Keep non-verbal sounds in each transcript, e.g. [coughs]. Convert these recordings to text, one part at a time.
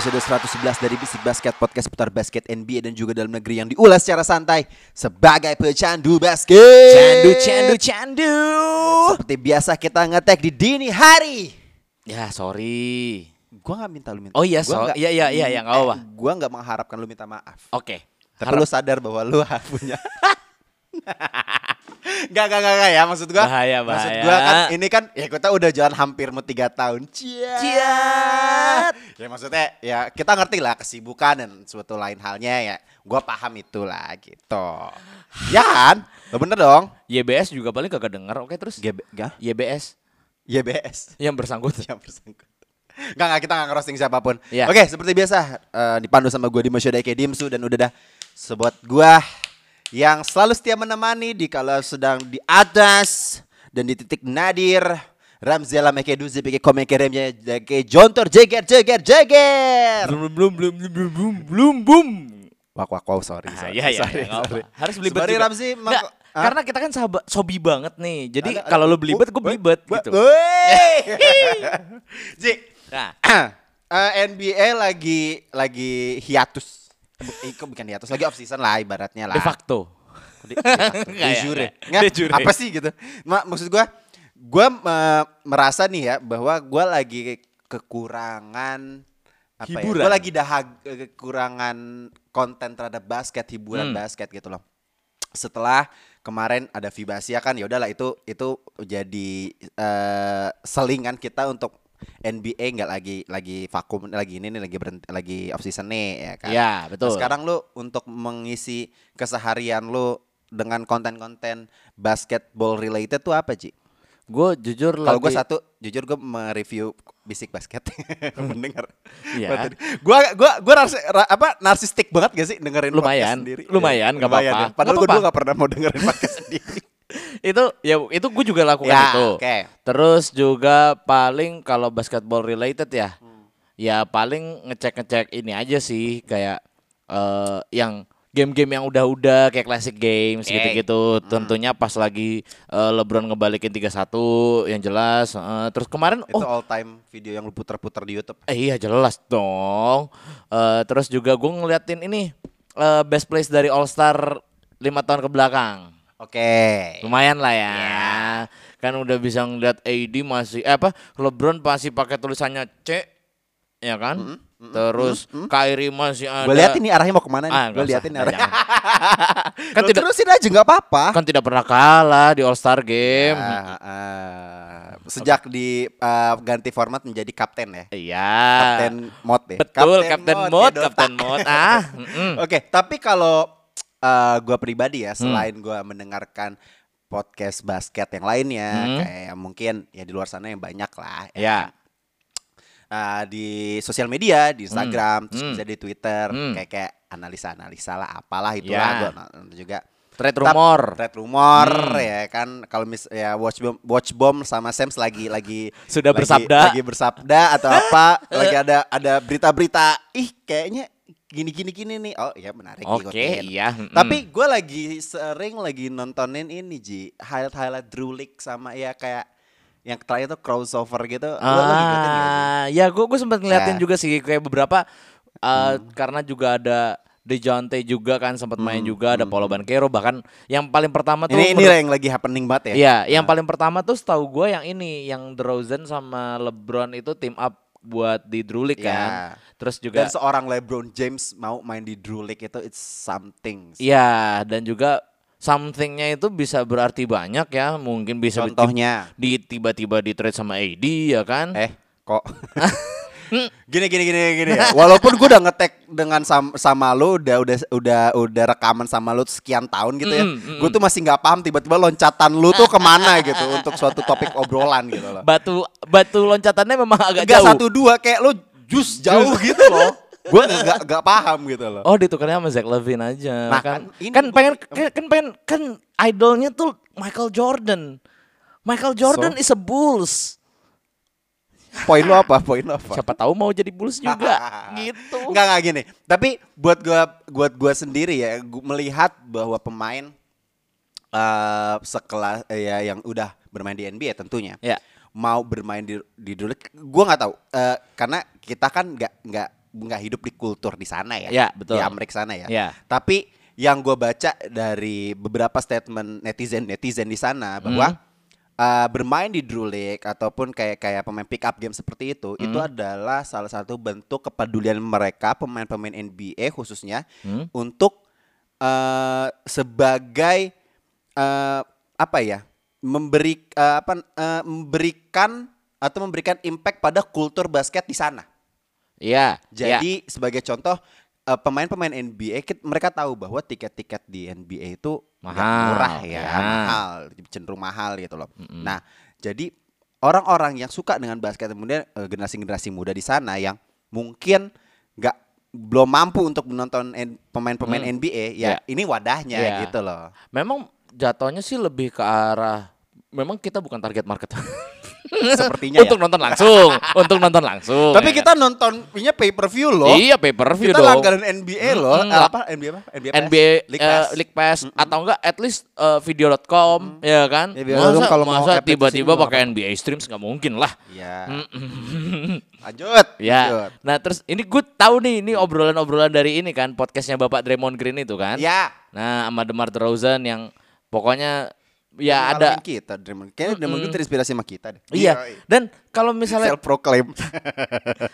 Episode 111 dari Bisik Basket Podcast seputar basket NBA dan juga dalam negeri yang diulas secara santai sebagai pecandu basket. Candu, candu, candu. Seperti biasa kita ngetek di dini hari. Ya sorry. Gua nggak minta lu minta. Oh iya, Gua so- nggak- iya, iya, iya, iya, nggak apa-apa. Eh, Gua nggak mengharapkan lu minta maaf. Oke. Tapi lu sadar bahwa lu [laughs] punya [laughs] Gak, gak, gak, gak ya maksud gua Bahaya, Maksud bahaya. gua kan ini kan Ya kita udah jalan hampir mau 3 tahun Ciat Ciat. Ya maksudnya ya kita ngerti lah kesibukan dan suatu lain halnya ya Gua paham itulah gitu Ya kan? Lo bener dong YBS juga paling kagak denger. Oke terus. GB, gak? YBS YBS yang bersangkutan. [laughs] yang bersangkutan. Enggak, enggak, kita enggak ngerosting siapa pun. Iya. Oke, seperti biasa eh, dipandu sama gue di Masyoda Dimsu dan udah dah sebuat gua yang selalu setia menemani di kalau sedang di atas dan di titik nadir. Ramzi Alam Eke Duzi Eke Komeke Remnya Eke Jontor Jeger Jeger Jeger. Belum belum belum belum belum belum. Wak wak wow sorry. Ah, sorry, iya iya sorry, iya, nggak sorry. apa. Harus belibet Sorry. Ramzi, mak- Nggak, Hah? karena kita kan sahabat sobi banget nih. Jadi kalau lu belibet, gue belibet gitu. [laughs] [laughs] Ji, Nah, [clears throat] Eh, NBA lagi lagi hiatus. Eh, kok bukan hiatus, lagi off season lah ibaratnya lah. de facto. De, de facto. Nggak De ya, jure. nggak. Nggak, De jure. Apa sih gitu? Ma- maksud gua gua eh, merasa nih ya bahwa gua lagi kekurangan apa Hiburan. ya? Gua lagi dahag kekurangan konten terhadap basket, hiburan Hmm. basket gitu loh. Setelah kemarin ada Vibasia kan ya udahlah itu itu jadi eh, selingan kita untuk NBA nggak lagi lagi vakum lagi ini nih lagi berhenti lagi off season nih ya kan. Iya, Nah, betul. sekarang lu untuk mengisi keseharian lu dengan konten-konten basketball related tuh apa, Ci? Gue jujur Kalau gue lagi- satu, jujur gue mereview bisik basket, [laughs] mendengar. Iya. Gue gua gua narsi- ra- apa narsistik banget gak sih dengerin podcast Lumayan, sendiri? lumayan, nggak lumayan apa-apa. ya. Padahal gue dulu gak pernah mau dengerin podcast sendiri. Itu ya itu gue juga lakukan Ya, itu. oke. Terus juga paling kalau basketball related ya, Hmm. ya paling ngecek-ngecek ini aja sih kayak eh yang game-game yang udah-udah kayak classic games gitu-gitu. Hmm. Tentunya pas lagi eh, LeBron ngebalikin 3-1 yang jelas. Eh, terus kemarin Itu oh all time video yang lu puter-puter di YouTube. eh, iya jelas dong. Eh, terus juga gue ngeliatin ini eh, best place dari All Star lima tahun ke belakang. Oke. Lumayan lah ya. Iya. Kan udah bisa ngeliat AD masih eh apa LeBron masih pakai tulisannya C ya kan? Terus Kyrie masih ada Gue liatin nih arahnya mau ke mana nih. Ah, gue liatin usah, arahnya. [laughs] kan tidak- terusin aja nggak apa-apa. kan tidak pernah kalah di All Star Game. Ah, ah. sejak di ah, ganti format menjadi kapten ya. Iya. Kapten mod ya. Betul, Kapten Mod, ya, Dota. Kapten Mod. Ah, [laughs] mm-mm. Oke, tapi kalau uh, gue pribadi Hmm. ya, selain gue mendengarkan podcast basket yang lainnya, Hmm. kayak mungkin ya di luar sana yang banyak lah. Ya. Uh, di sosial media, di Instagram, terus Hmm. bisa di Twitter, Hmm. kayak kayak analisa-analisa lah, apalah itulah Ya. gue nonton juga. Trade rumor. Trade rumor Hmm. ya kan kalau mis ya watch bomb, watch bomb sama Sams lagi lagi Sudah lagi- bersabda. lagi bersabda atau apa lagi ada ada berita-berita ih kayaknya gini gini gini nih oh iya menarik Oke, ikutin. iya. mm-mm. tapi gue lagi sering lagi nontonin ini ji highlight highlight Drew League sama ya kayak yang terakhir tuh crossover gitu? Ah, ya gue gue sempat ngeliatin Ya. juga sih kayak beberapa uh, karena juga ada Dejounte juga kan sempat main juga ada Paulo Banquero bahkan yang paling pertama tuh Hmm, ini ini yang lagi happening banget ya Iya, yang paling pertama tuh setahu gue yang ini, yang DeRozan sama LeBron itu team up buat di Drew League Iya. kan. Terus juga dan seorang LeBron James mau main di Drew League itu it's something Iya, dan juga somethingnya itu bisa berarti banyak ya. Mungkin bisa contohnya di tiba-tiba di trade sama AD ya kan. eh kok [laughs] Gini gini gini gini ya. Walaupun gue udah ngetek dengan sam- sama lu udah udah udah udah rekaman sama lu sekian tahun gitu ya. Gue tuh masih nggak paham tiba-tiba loncatan lu tuh ke mana gitu untuk suatu topik obrolan gitu loh. Batu batu loncatannya memang agak Enggak jauh. satu dua kayak lu jus jauh gitu loh. Gue nggak nggak paham gitu loh. Oh ditukarnya sama Zach Levine aja Nah, kan. kan ini Kan pengen kan, kan pengen kan idolnya tuh Michael Jordan. Michael Jordan So? is a Bulls. Poin lu apa? Poin lu apa? Siapa tahu mau jadi Bulls juga [laughs] gitu. Enggak enggak gini. Tapi buat gua buat gua sendiri ya, gua melihat bahwa pemain eh sekelas eh, ya yang udah bermain di NBA tentunya. Ya. Mau bermain di di dulu gua nggak tahu. Eh, karena kita kan nggak nggak nggak hidup di kultur di sana ya. Ya, betul. Di Amerika sana ya. Ya. Tapi yang gua baca dari beberapa statement netizen netizen di sana bahwa Hmm. uh, bermain di Drew League ataupun kayak kayak pemain pick up game seperti itu itu Hmm. adalah salah satu bentuk kepedulian mereka pemain-pemain NBA khususnya Hmm. untuk uh, sebagai uh, apa ya memberi uh, apa uh, memberikan atau memberikan impact pada kultur basket di sana. Iya. ya. Jadi sebagai contoh uh, pemain-pemain NBA mereka tahu bahwa tiket-tiket di NBA itu Mahal, murah ya, ya. mahal, cenderung mahal gitu loh. Nah, jadi orang-orang yang suka dengan basket kemudian uh, generasi-generasi muda di sana yang mungkin nggak belum mampu untuk menonton pemain-pemain Hmm. NBA ya Ya. ini wadahnya Ya. gitu loh. Memang jatuhnya sih lebih ke arah memang kita bukan target market. [laughs] Sepertinya untuk ya. nonton langsung, untuk nonton langsung. Tapi ya kita nontonnya pay per view loh. Iya, pay-per-view kita dong. langganan NBA loh. Eh, apa NBA apa? NBA, Pass? NBA League Pass. League Pass atau enggak at least eh, video.com ya kan. Ya, masa kalau masa tiba-tiba pakai NBA streams nggak mungkin lah. Iya. Lanjut. [laughs] lanjut. Ya. Nah, terus ini gue tahu nih ini obrolan-obrolan dari ini kan podcastnya Bapak Draymond Green itu kan. Ya. Nah, sama DeMar DeRozan yang pokoknya ya ada kita Draymond. Kayaknya Draymond Green terinspirasi sama kita deh. Iya. Dan kalau misalnya Self proclaim.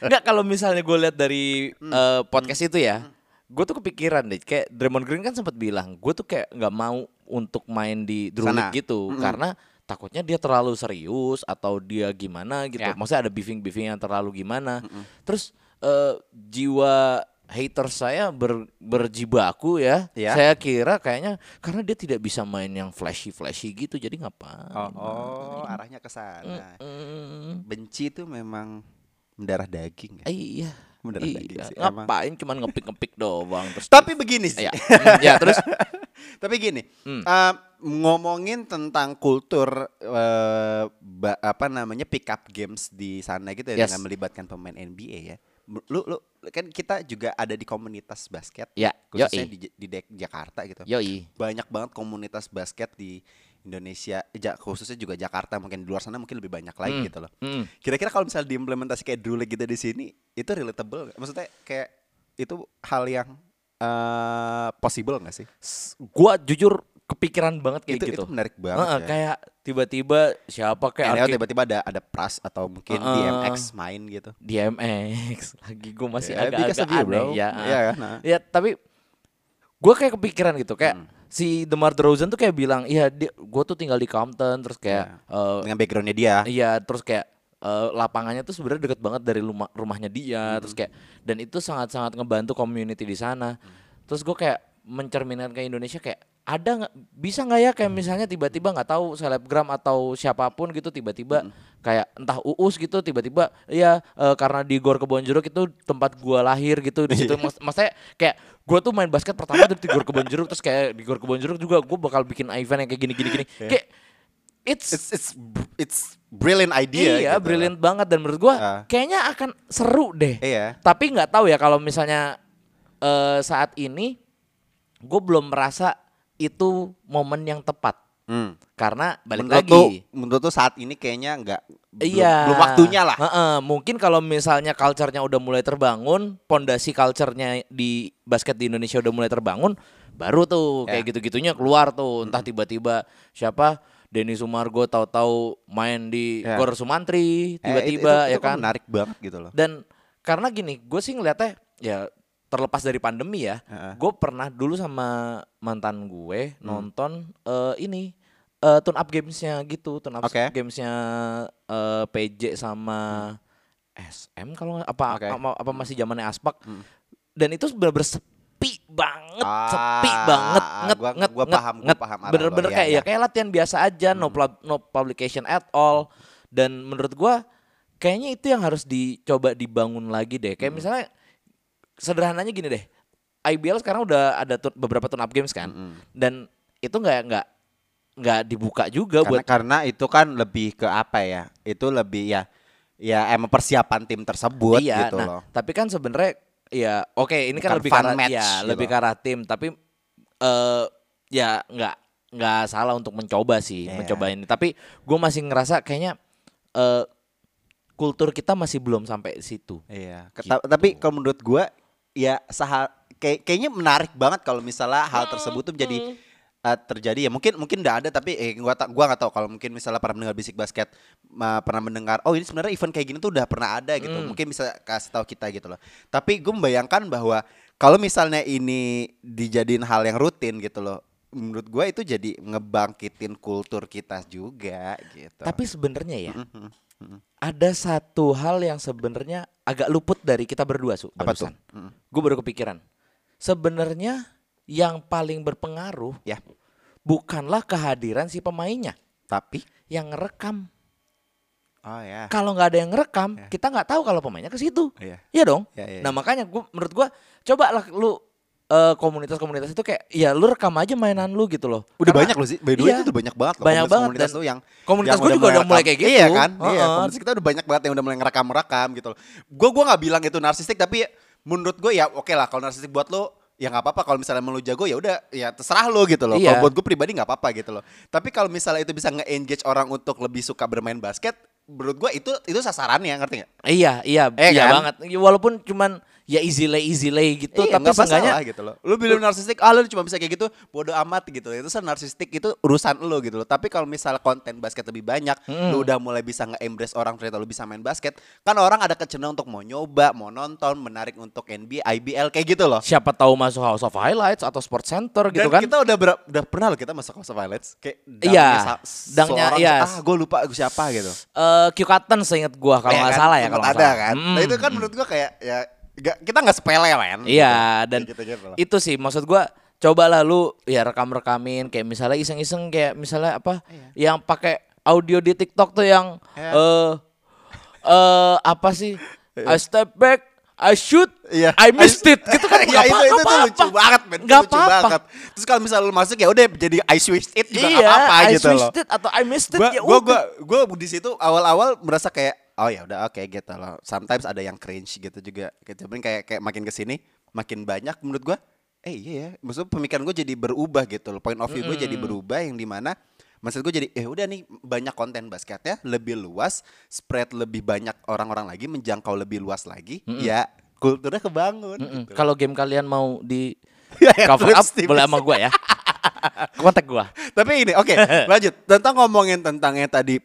Enggak [laughs] kalau misalnya gue lihat dari eh, podcast itu ya, gue tuh kepikiran deh. Kayak Draymond Green kan sempat bilang, gue tuh kayak nggak mau untuk main di Drew Sana. League gitu, karena takutnya dia terlalu serius atau dia gimana gitu. Ya. Maksudnya ada beefing-beefing yang terlalu gimana. Terus eh, jiwa haters saya ber, berjibaku ya. Ya. Saya kira kayaknya karena dia tidak bisa main yang flashy-flashy gitu, jadi ngapain? Oh, oh, arahnya ke sana. Mm, Benci itu memang mendarah daging ya. iya. Mendarah Iya, daging sih, emang. ngapain cuman ngepik-ngepik doang terus Tapi begini sih. ya, ya terus [laughs] Tapi gini, Hmm. eh, ngomongin tentang kultur ba- apa namanya pick up games di sana gitu ya Yes. dengan melibatkan pemain NBA ya. Lu lu kan kita juga ada di komunitas basket ya khususnya yoi di, di Dek- Jakarta gitu. yoi Banyak banget komunitas basket di Indonesia, ja- khususnya juga Jakarta mungkin di luar sana mungkin lebih banyak lagi Hmm. gitu loh. Mm. Kira-kira kalau misalnya diimplementasi kayak League gitu di sini, itu relatable nggak? Maksudnya kayak itu hal yang eh possible nggak sih? S- gua jujur kepikiran banget kayak itu gitu itu menarik banget Heeh, ya. kayak tiba-tiba siapa kayak Arki- tiba-tiba ada ada Pras atau mungkin Heeh. DMX main gitu. DMX [laughs] lagi gua masih agak-agak you, aneh bro. ya Iya kan, nah. ya tapi gua kayak kepikiran gitu kayak Hmm. si DeMar DeRozan tuh kayak bilang iya gua tuh tinggal di Compton terus kayak eh, Dengan backgroundnya dia. Iya, terus kayak eh, lapangannya tuh sebenarnya deket banget dari rumah rumahnya dia, terus kayak dan itu sangat-sangat ngebantu community di sana. Terus gue kayak mencerminkan ke Indonesia kayak ada nggak bisa nggak ya kayak misalnya tiba-tiba nggak tahu selebgram atau siapa pun gitu tiba-tiba kayak entah uus gitu tiba-tiba ya eh, karena di Gor Kebonjeruk itu tempat gua lahir gitu di situ [laughs] Mas- maksudnya kayak gua tuh main basket pertama dari di Gor Kebonjeruk terus kayak di Gor Kebonjeruk juga gue bakal bikin event yang kayak gini-gini gini kayak it's It's it's it's brilliant idea. Iya, gitu. brilliant banget dan menurut gua Ah. kayaknya akan seru deh. Iya. Tapi nggak tahu ya kalau misalnya eh, saat ini gue belum merasa itu momen yang tepat Hmm. karena balik menurut lagi. Tuh, menurut tuh saat ini kayaknya nggak belum, Iya. belum waktunya lah. Heeh, mungkin kalau misalnya culture-nya udah mulai terbangun, pondasi culture-nya di basket di Indonesia udah mulai terbangun, baru tuh Ya. kayak gitu-gitunya keluar tuh. Entah tiba-tiba siapa Denny Sumargo tahu-tahu main di Ya. Gor Sumantri Eh, itu- tiba-tiba itu, ya itu kan. menarik banget gitu loh. Dan karena gini, gue sih ngeliatnya ya terlepas dari pandemi ya, Heeh. gue pernah dulu sama mantan gue Hmm. nonton eh, ini eh, tune up gamesnya gitu, tune up Oke. gamesnya eh, PJ sama SM kalau apa, Oke. apa apa masih zamannya Aspak. Dan itu bener-bener sepi banget, Ah, sepi banget, nget gua- nget gua nget, paham, gua nget. paham Bener-bener iya, kayak iya. ya kayak latihan biasa aja, no pub- no publication at all. Dan menurut gua kayaknya itu yang harus dicoba dibangun lagi deh. Kayak misalnya sederhananya gini deh. IBL sekarang udah ada tur- beberapa turn up games kan. Dan itu nggak nggak nggak dibuka juga Karena, buat karena itu kan lebih ke apa ya? Itu lebih ya ya emang persiapan tim tersebut iya, gitu nah, loh. Tapi kan sebenarnya ya oke ini kan Bukan lebih fun karena match ya gitu. lebih ke arah tim tapi eh ya nggak nggak salah untuk mencoba sih Iya. mencoba ini. Tapi gue masih ngerasa kayaknya eh kultur kita masih belum sampai situ. Iya. Gitu. Tapi kalau menurut gua ya sahal kayak kayaknya menarik banget kalau misalnya hal tersebut tuh jadi uh, terjadi. Ya mungkin mungkin udah ada tapi eh gua tak gua nggak tahu kalau mungkin misalnya pernah mendengar bisik basket uh, pernah mendengar oh ini sebenarnya event kayak gini tuh udah pernah ada gitu. Hmm. mungkin bisa kasih tahu kita gitu loh. Tapi gue membayangkan bahwa kalau misalnya ini dijadiin hal yang rutin gitu loh menurut gua itu jadi ngebangkitin kultur kita juga gitu. Tapi sebenarnya ya ada satu hal yang sebenarnya agak luput dari kita berdua su. Apa tuh? barusan. Gue baru kepikiran. Sebenarnya yang paling berpengaruh ya bukanlah kehadiran si pemainnya tapi yang ngerekam. oh ya Kalau nggak ada yang ngerekam, kita nggak tahu kalau pemainnya ke situ. Iya. Iya dong. Iya, iya, Nah makanya gua menurut gua coba lah lu eh, komunitas-komunitas itu kayak ya lu rekam aja mainan lu gitu loh. Udah Karena- banyak loh sih. By the way Iya. itu udah banyak banget loh. Banyak banget komunitas tuh yang komunitas gua juga udah mulai kayak gitu. Iya kan? Iya, Heeh. komunitas kita udah banyak banget yang udah mulai ngerekam-rekam gitu loh. Gue gua nggak bilang itu narsistik tapi menurut gue ya oke lah kalau narsistik buat lo ya nggak apa-apa kalau misalnya lo jago ya udah ya terserah lo gitu loh. Iya. Kalau buat gue pribadi nggak apa-apa gitu loh. Tapi kalau misalnya itu bisa nge-engage orang untuk lebih suka bermain basket, menurut gue itu itu sasarannya ngerti nggak? Iya, iya, Eh, iya kan? banget. Walaupun cuman ya easy lay easy lay gitu, Iya, tapi nggak seenggaknya gitu loh. Lu bilang narsistik, ah lu cuma bisa kayak gitu, bodo amat gitu. Itu kan narsistik itu urusan lu gitu loh. Tapi kalau misalnya konten basket lebih banyak, lu udah mulai bisa nge-embrace orang ternyata lu bisa main basket, kan orang ada kecenderungan untuk mau nyoba, mau nonton, menarik untuk NBA, IBL kayak gitu loh. siapa tahu masuk House of Highlights atau Sports Center gitu Dan kan. kita udah ber- udah pernah loh kita masuk House of Highlights kayak Iya, dangnya seorang, iya. ah gue lupa siapa gitu. Eh Q Cotton seingat gua kalau Iya nggak kan? salah ya kalau ada salah. kan. Mm. Nah itu kan menurut gua kayak ya nggak- kita nggak sepele men. Iya, Gitu. dan Kayak gitu-gitu loh. itu sih maksud gua cobalah lu ya rekam-rekamin kayak misalnya iseng-iseng kayak misalnya apa yang pakai audio di TikTok tuh yang Iya. eh eh apa sih? I step back, I shoot, Iya. I missed it [laughs] gitu kan Iya nggak itu apa- itu nggak tuh apa-apa. lucu banget men. Itu Nggak lucu apa-apa. banget. Terus kalau misalnya lu masuk ya udah jadi I switched it juga nggak Iya, apa-apa I gitu loh. switched it atau I missed it Gua ya gua udah. gua gua di situ awal-awal merasa kayak oh ya udah oke gitu loh. Sometimes ada yang cringe gitu juga. Gitu. Tapi kayak kayak makin ke sini makin banyak menurut gua eh iya ya. Maksudnya pemikiran gue jadi berubah gitu loh. Point of view gue jadi berubah yang di mana Maksud gue jadi eh udah nih banyak konten basketnya lebih luas, spread lebih banyak orang-orang lagi, menjangkau lebih luas lagi, ya kulturnya kebangun. Mm-mm. gitu. Kalau game kalian mau di [laughs] Ya, ya, cover up boleh sama gua ya. [laughs] Kontak gua. Tapi ini oke [laughs] lanjut tentang ngomongin tentang yang tadi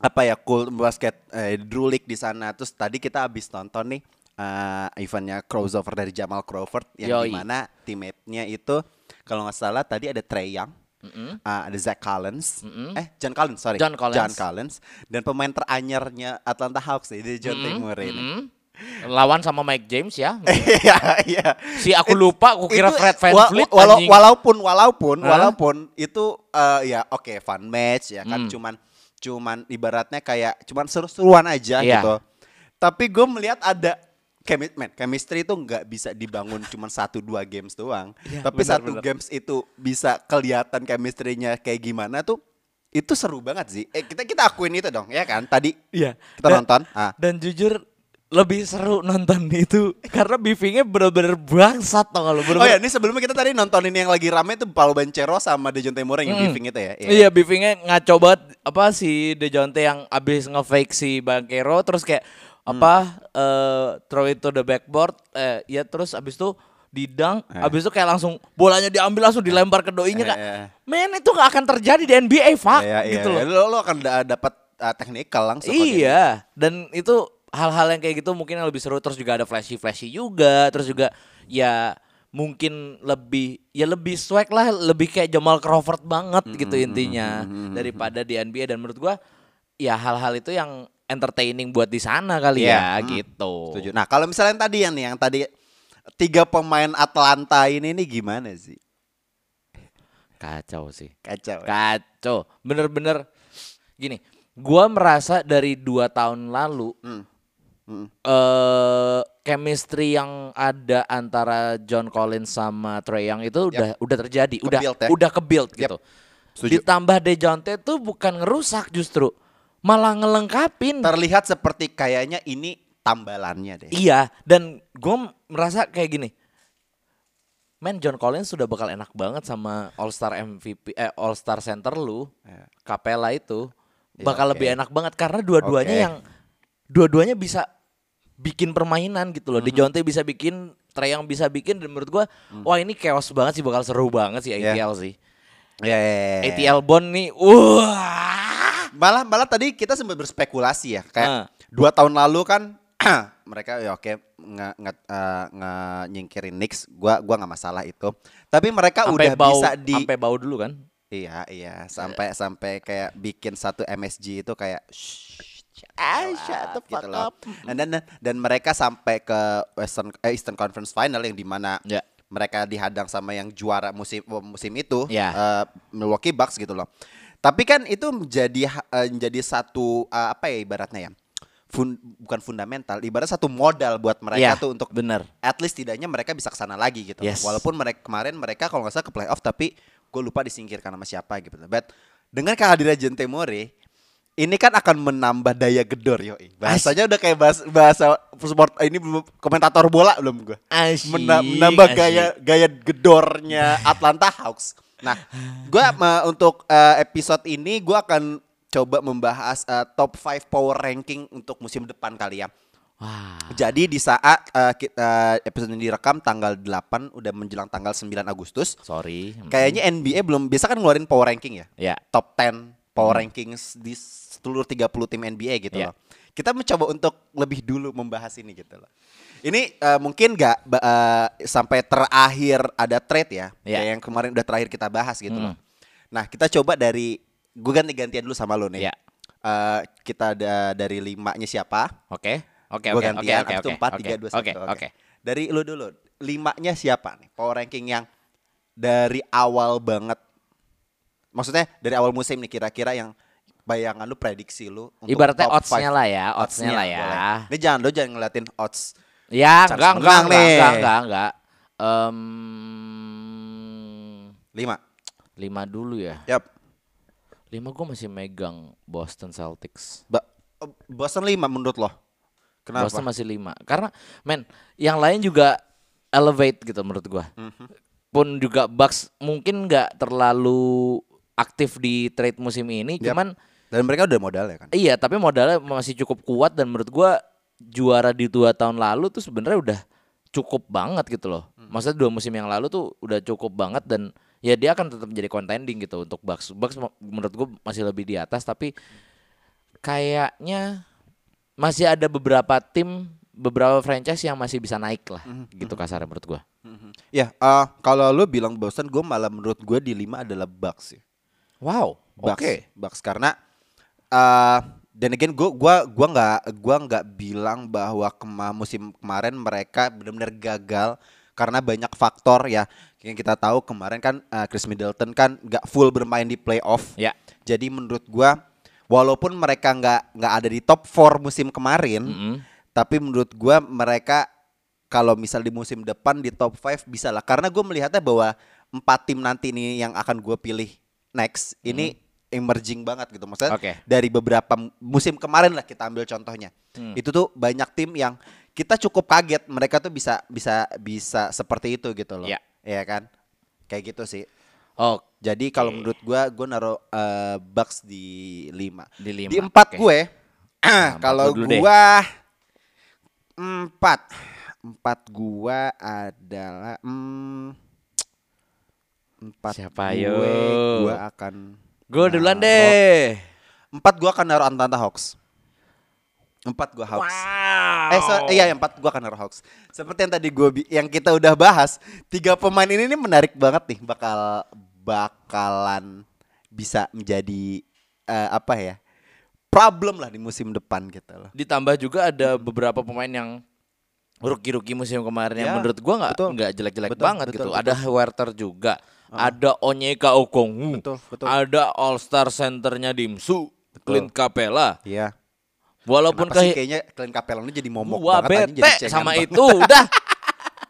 apa ya cool basket eh, Drew League di sana. Terus tadi kita habis nonton nih eh, eventnya crossover dari Jamal Crawford yang Yoi. di mana teammate-nya itu kalau nggak salah tadi ada Trey Young. eh, ada Zach Collins, eh John Collins sorry, John Collins. John Collins, dan pemain teranyarnya Atlanta Hawks di John Murray ini. Mm. Lawan sama Mike James ya. [laughs] Iya, iya. Si aku lupa, aku kira Itu, Fred wa- VanVleet walau- anjing. walaupun walaupun Hah? walaupun itu eh, ya oke fun match ya kan Hmm. cuman cuman ibaratnya kayak cuman seru-seruan aja Iya. gitu. Tapi gue melihat ada man, chemistry itu nggak bisa dibangun cuman satu dua games doang. Iya, Tapi benar, satu benar. games itu bisa kelihatan chemistry-nya kayak gimana tuh itu seru banget sih. Eh kita kita akuin itu dong ya kan. Tadi Iya. kita Dan- nonton. Ah. Dan jujur lebih seru nonton itu [laughs] karena beefingnya bener-bener bangsat tau gak lu Oh ya, ini sebelumnya kita tadi nontonin yang lagi rame tuh Paulo Banchero sama Dejounte Murray yang Mm. beefing itu ya. Iya beefingnya ngaco banget apa si Dejounte yang abis nge-fake si Bankero terus kayak Hmm. apa eh throw it to the backboard eh ya terus abis itu didang Eh. abis itu kayak langsung bolanya diambil langsung dilempar ke doinya Eh, kak eh. men itu gak akan terjadi di NBA fuck Iya, iya, gitu iya. loh Lo, lo akan da- dapat uh, technical langsung. kalau Iya, dan itu hal-hal yang kayak gitu mungkin yang lebih seru terus juga ada flashy-flashy juga, terus juga ya mungkin lebih ya lebih swag lah, lebih kayak Jamal Crawford banget gitu intinya daripada di NBA dan menurut gua ya hal-hal itu yang entertaining buat di sana kali Iya, ya mm, gitu. Setuju. Nah, kalau misalnya yang tadi yang nih yang tadi tiga pemain Atlanta ini nih gimana sih? Kacau sih. Kacau. ya? Kacau. Bener-bener gini. Gua merasa dari dua tahun lalu Hmm. Hmm. eh chemistry yang ada antara John Collins sama Trey Young itu udah udah terjadi, udah Ke-build ya. udah ke-build gitu. Setuju. Ditambah Dejounte tuh bukan ngerusak justru, malah ngelengkapin. Terlihat seperti kayaknya ini tambalannya deh. Iya, dan gue merasa kayak gini. Men John Collins sudah bakal enak banget sama All Star MVP eh All Star center lu. Ya. Capella itu Ya, bakal oke. lebih enak banget karena dua-duanya Oke. yang dua-duanya bisa bikin permainan gitu loh. DeJounte bisa bikin, Trae Young bisa bikin dan menurut gua wah ini chaos banget sih bakal seru banget sih Hmm. Ya. ATL sih. Ya, ya, ya, ya. ATL Bond nih wah. Malah malah tadi kita sempat berspekulasi ya, kayak Ah. dua tahun lalu kan [clears throat] mereka ya oke nge, nge, eh, nge- nyingkirin Knicks, gua gua nggak masalah itu. Tapi mereka Sampai udah bau bisa di sampai bau dulu kan. Iya, iya, sampai sampai kayak bikin satu MSG itu kayak shh, Ah, shut the out gitu up. Dan, dan dan mereka sampai ke Western eh, Eastern Conference Final yang di mana Ya. mereka dihadang sama yang juara musim musim itu Ya. eh, Milwaukee Bucks gitu loh. Tapi kan itu menjadi eh, menjadi satu eh, apa ya ibaratnya ya? Fun- bukan fundamental, ibarat satu modal buat mereka Iya, tuh untuk bener. at least tidaknya mereka bisa ke sana lagi gitu. Yes. Walaupun mereka kemarin mereka kalau nggak salah ke playoff tapi gue lupa disingkirkan sama siapa gitu. But dengan kehadiran Jente More ini kan akan menambah daya gedor yoi. Bahasanya udah kayak bahasa, bahasa sport ini komentator bola belum gue. Asyik, Mena- menambah asyik. gaya gaya gedornya Atlanta Hawks. Nah, gua untuk eh, episode ini gua akan coba membahas eh, top 5 power ranking untuk musim depan kali ya. Wah. Jadi di saat eh, kita episode ini direkam tanggal 8 udah menjelang tanggal 9 Agustus. Sorry. Kayaknya NBA belum biasa kan ngeluarin power ranking ya. Ya. Top 10 power rankings di seluruh 30 tim NBA gitu Iya. loh. Kita mencoba untuk lebih dulu membahas ini gitu loh. Ini eh, mungkin nggak ba- eh, sampai terakhir ada trade ya, Iya. kayak yang kemarin udah terakhir kita bahas gitu Hmm. loh. Nah kita coba dari gue ganti-gantian dulu sama lo nih. Iya. Eh, kita ada dari limanya siapa? Oke. Oke, Gue oke, oke, gantian, oke, abis itu oke, 4, oke, 3, 2, 1. Oke, oke. Dari lu dulu, limanya siapa nih? Power ranking yang dari awal banget. Maksudnya dari awal musim nih kira-kira yang bayangan lu, prediksi lu. untuk Ibaratnya top odds-nya lah ya, odds-nya lah ya. boleh. Ini jangan lu jangan ngeliatin odds. Ya, enggak, enggak, enggak, nih. enggak, enggak, enggak. Em, 5. lima dulu ya. Yap. Lima gue masih megang Boston Celtics. Ba oh, Boston 5 menurut lo. Kenapa? Boston masih lima. Karena, men, yang lain juga elevate gitu menurut gua. Mhm. Pun juga Bucks mungkin nggak terlalu aktif di trade musim ini, Yap. cuman Dan mereka udah modal ya kan? Iya, tapi modalnya masih cukup kuat dan menurut gua juara di dua tahun lalu tuh sebenarnya udah cukup banget gitu loh. Maksudnya dua musim yang lalu tuh udah cukup banget dan ya dia akan tetap menjadi contending gitu untuk Bucks. Bucks menurut gua masih lebih di atas tapi kayaknya masih ada beberapa tim, beberapa franchise yang masih bisa naik lah gitu kasarnya menurut gua. Ya, eh, kalau lu bilang Boston, gue malah menurut gue di 5 adalah Bucks sih. Wow, oke. Bucks karena eh dan again gua gua gua nggak gua nggak bilang bahwa kema musim kemarin mereka benar-benar gagal karena banyak faktor ya yang kita tahu kemarin kan eh, Chris Middleton kan nggak full bermain di playoff. Ya. Jadi menurut gua walaupun mereka nggak nggak ada di top 4 musim kemarin, Mm-mm. tapi menurut gua mereka kalau misal di musim depan di top 5 bisa lah karena gue melihatnya bahwa empat tim nanti nih yang akan gue pilih next ini emerging banget gitu. Maksudnya Oke. dari beberapa musim kemarin lah kita ambil contohnya. Hmm. itu tuh banyak tim yang kita cukup kaget mereka tuh bisa bisa bisa seperti itu gitu loh. Ya. ya kan? Kayak gitu sih. Oh, jadi kalau menurut gua gue naruh eh, Bucks di 5 Di lima, di empat oke. gue [clears throat] empat kalau gua empat. Empat gua adalah mm, empat Siapa, gue yo? gua akan gue duluan deh. empat gua akan naruh Atlanta Hawks empat gua Hawks Wow. Eh, so, iya empat gua akan naruh Hawks. Seperti yang tadi gua bi- yang kita udah bahas, tiga pemain ini nih menarik banget nih, bakal bakalan bisa menjadi eh, apa ya? problem lah di musim depan gitu loh. Ditambah juga ada beberapa pemain yang rookie-rookie musim kemarin yang Ya, menurut gua nggak nggak jelek-jelek banget betul, gitu. betul. Ada Werther juga, ada Onyeka Okongwu, Betul, betul. ada All Star centernya Dimsu, Clint Capella. Iya. Walaupun Kenapa sih ke kayaknya Clint Capella ini jadi momok gua banget bete jadi sama banget. itu [laughs] udah.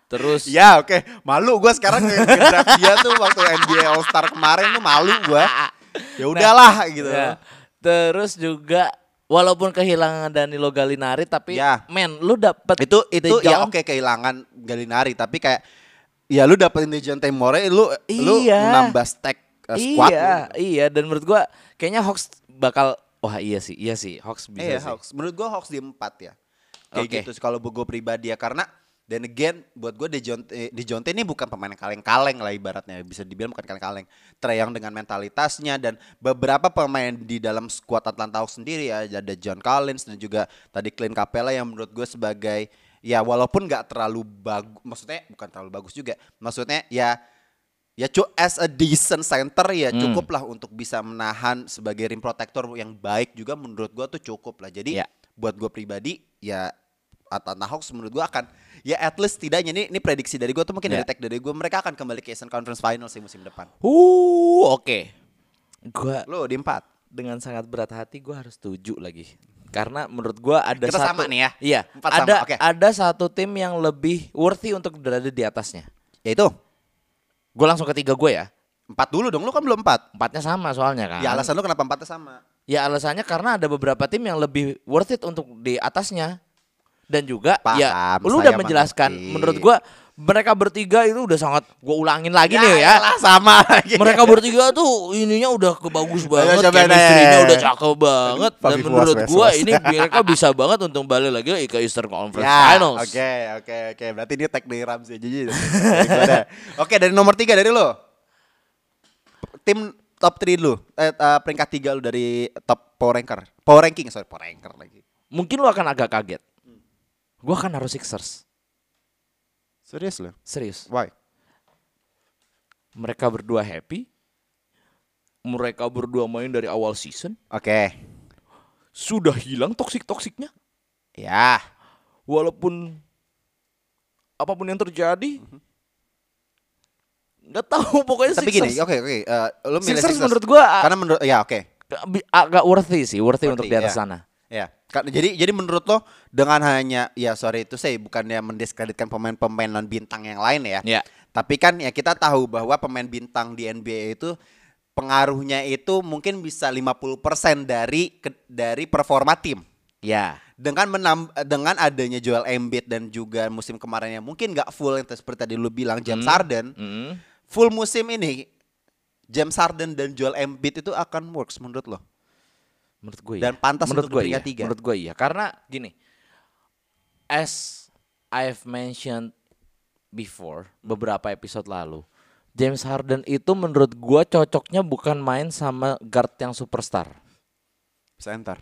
Terus Ya oke, malu gua sekarang ngedraft dia tuh waktu NBA All Star kemarin tuh malu gua. Ya udahlah gitu. Ya. Terus juga walaupun kehilangan Danilo Gallinari tapi Ya. men lu dapet Itu itu ya oke kehilangan Galinari tapi kayak ya lu dapetin Dejounte Murray lu lu Iya. nambah stack uh, squad iya, lu. iya dan menurut gua kayaknya Hawks bakal wah iya sih, iya sih, Hawks bisa Iya, sih. Hawks. Menurut gua Hawks di empat ya. Kayak Oke. gitu kalau gue pribadi ya karena dan again buat gue Dejounte Dejounte ini bukan pemain yang kaleng-kaleng lah ibaratnya bisa dibilang bukan kaleng-kaleng. Trae Young dengan mentalitasnya dan beberapa pemain di dalam skuad Atlanta Hawks sendiri ya ada John Collins dan juga tadi Clint Capella yang menurut gue sebagai ya walaupun nggak terlalu bagus maksudnya bukan terlalu bagus juga maksudnya ya ya cu as a decent center ya Hmm. cukup lah untuk bisa menahan sebagai rim protector yang baik juga menurut gua tuh cukup lah jadi Ya. buat gue pribadi ya Atlanta Hawks menurut gua akan ya at least tidaknya ini ini prediksi dari gua tuh mungkin dari Ya. tag dari gua mereka akan kembali ke Eastern Conference Finals sih musim depan. Uh, oke. Gua Lo di empat. dengan sangat berat hati gua harus setuju lagi. Karena menurut gua ada Kita satu sama nih ya. Iya, Empat sama, ada oke. ada satu tim yang lebih worthy untuk berada di atasnya. Ya itu Gue langsung ketiga gue ya. empat dulu dong. Lu kan belum empat. Empatnya sama soalnya kan. Ya alasan lu kenapa empatnya sama? Ya alasannya karena ada beberapa tim yang lebih worth it untuk di atasnya. Dan juga Paham, ya lu udah menjelaskan mengerti. menurut gua mereka bertiga itu udah sangat gua ulangin lagi nih ya. elah, sama lagi. Mereka bertiga tuh ininya udah kebagus banget, chemistry-nya udah cakep banget dan Papi menurut puas. ini mereka bisa banget untuk balik lagi ke Eastern Conference Ya, Finals. Oke, oke, oke. Berarti dia tag dari Ramsey aja. jadi. Oke, dari nomor tiga dari lo. Tim top 3 lu. Eh, eh, peringkat tiga lu dari top power ranker. Power ranking, sorry, power ranker lagi. Mungkin lu akan agak kaget. Gua akan harus Sixers. Serius lu? Serius. Why? Mereka berdua happy. Mereka berdua main dari awal season. Oke. Sudah hilang toksik-toksiknya. Ya. Walaupun apa pun yang terjadi. nggak tahu [laughs] pokoknya Tapi gini, Sixers. oke, oke. eh, lu milih Sixers Sixers. menurut gua Karena menurut ya oke. bi- agak worthy sih, worthy, untuk Worthy, di atas ya. sana. Ya, jadi jadi menurut lo dengan hanya ya sorry itu saya bukannya mendiskreditkan pemain-pemain non bintang yang lain ya. Ya. Tapi kan ya kita tahu bahwa pemain bintang di NBA itu pengaruhnya itu mungkin bisa 50% dari ke- dari performa tim. Ya. Dengan menam, dengan adanya Joel Embiid dan juga musim kemarin yang mungkin nggak full yang seperti tadi lu bilang James Hmm. Harden, Mm. full musim ini James Harden dan Joel Embiid itu akan works menurut lo? Menurut gue Dan iya. pantas menurut untuk gue iya. tiga. Menurut gue iya. Karena gini. As I've mentioned before beberapa episode lalu, James Harden itu menurut gue cocoknya bukan main sama guard yang superstar, Center.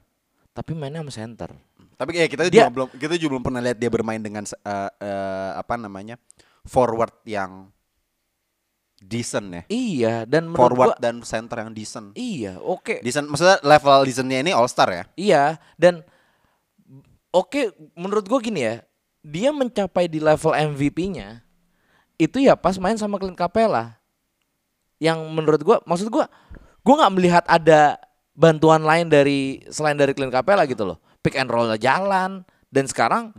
tapi mainnya sama center. Tapi ya kita Dia- juga belum kita juga belum pernah lihat dia bermain dengan eh, eh, apa namanya forward yang decent ya. Iya, dan menurut Forward gua- dan center yang decent. iya, oke. Decent maksudnya level decentnya ini all star ya. Iya, dan oke menurut gue gini ya, dia mencapai di level MVP-nya itu ya pas main sama Clint Capella. Yang menurut gue, maksud gue, gue nggak melihat ada bantuan lain dari selain dari Clint Capella gitu loh. Pick and roll jalan dan sekarang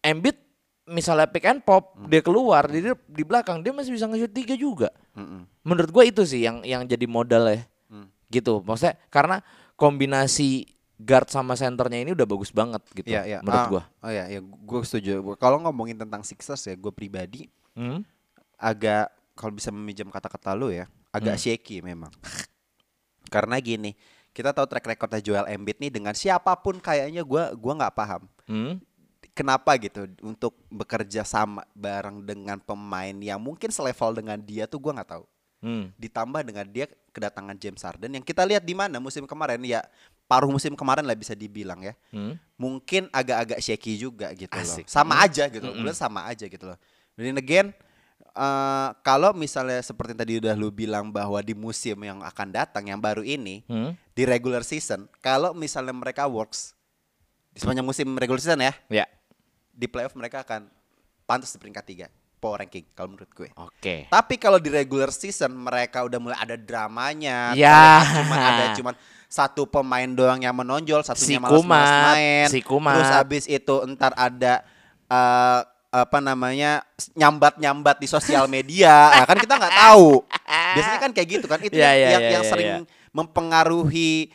Embiid misalnya pick and pop dia keluar di di belakang dia masih bisa nge-shoot tiga juga. Mm-mm. Menurut gue itu sih yang yang jadi modal ya. Hmm. Gitu. Maksudnya karena kombinasi guard sama centernya ini udah bagus banget gitu. Iya, iya. Menurut Ah, gua. Oh iya, ya gue setuju. Kalau ngomongin tentang Sixers ya, gue pribadi Hmm? agak kalau bisa meminjam kata-kata lu ya, agak shaky memang. Karena gini, kita tahu track recordnya Joel Embiid nih dengan siapa pun kayaknya gua gua nggak paham. Hmm? Kenapa gitu untuk bekerja sama bareng dengan pemain yang mungkin selevel dengan dia tuh gua nggak tahu. Hmm. Ditambah dengan dia kedatangan James Harden yang kita lihat di mana musim kemarin ya paruh musim kemarin lah bisa dibilang ya. Hmm? Mungkin agak-agak shaky juga gitu Asik. loh. Sama Mm. aja gitu. loh. Gue bilang sama aja gitu loh. Dan again eh, kalau misalnya seperti tadi udah lu bilang bahwa di musim yang akan datang yang baru ini Hmm? di regular season, kalau misalnya mereka works di sepanjang musim regular season ya, Ya. Di playoff mereka akan pantas di peringkat tiga power ranking kalau menurut gue. Oke. Tapi kalau di regular season mereka udah mulai ada dramanya, Ya. terlihat Cuma ada cuman satu pemain doang yang menonjol, Si satunya malas main. si Kumat. Terus habis itu entar ada eh, apa namanya nyambat-nyambat di sosial media, ya kan kita nggak tahu. Biasanya kan kayak gitu kan, itu [laughs] Ya, yang, ya, yang, ya, yang ya, sering ya. mempengaruhi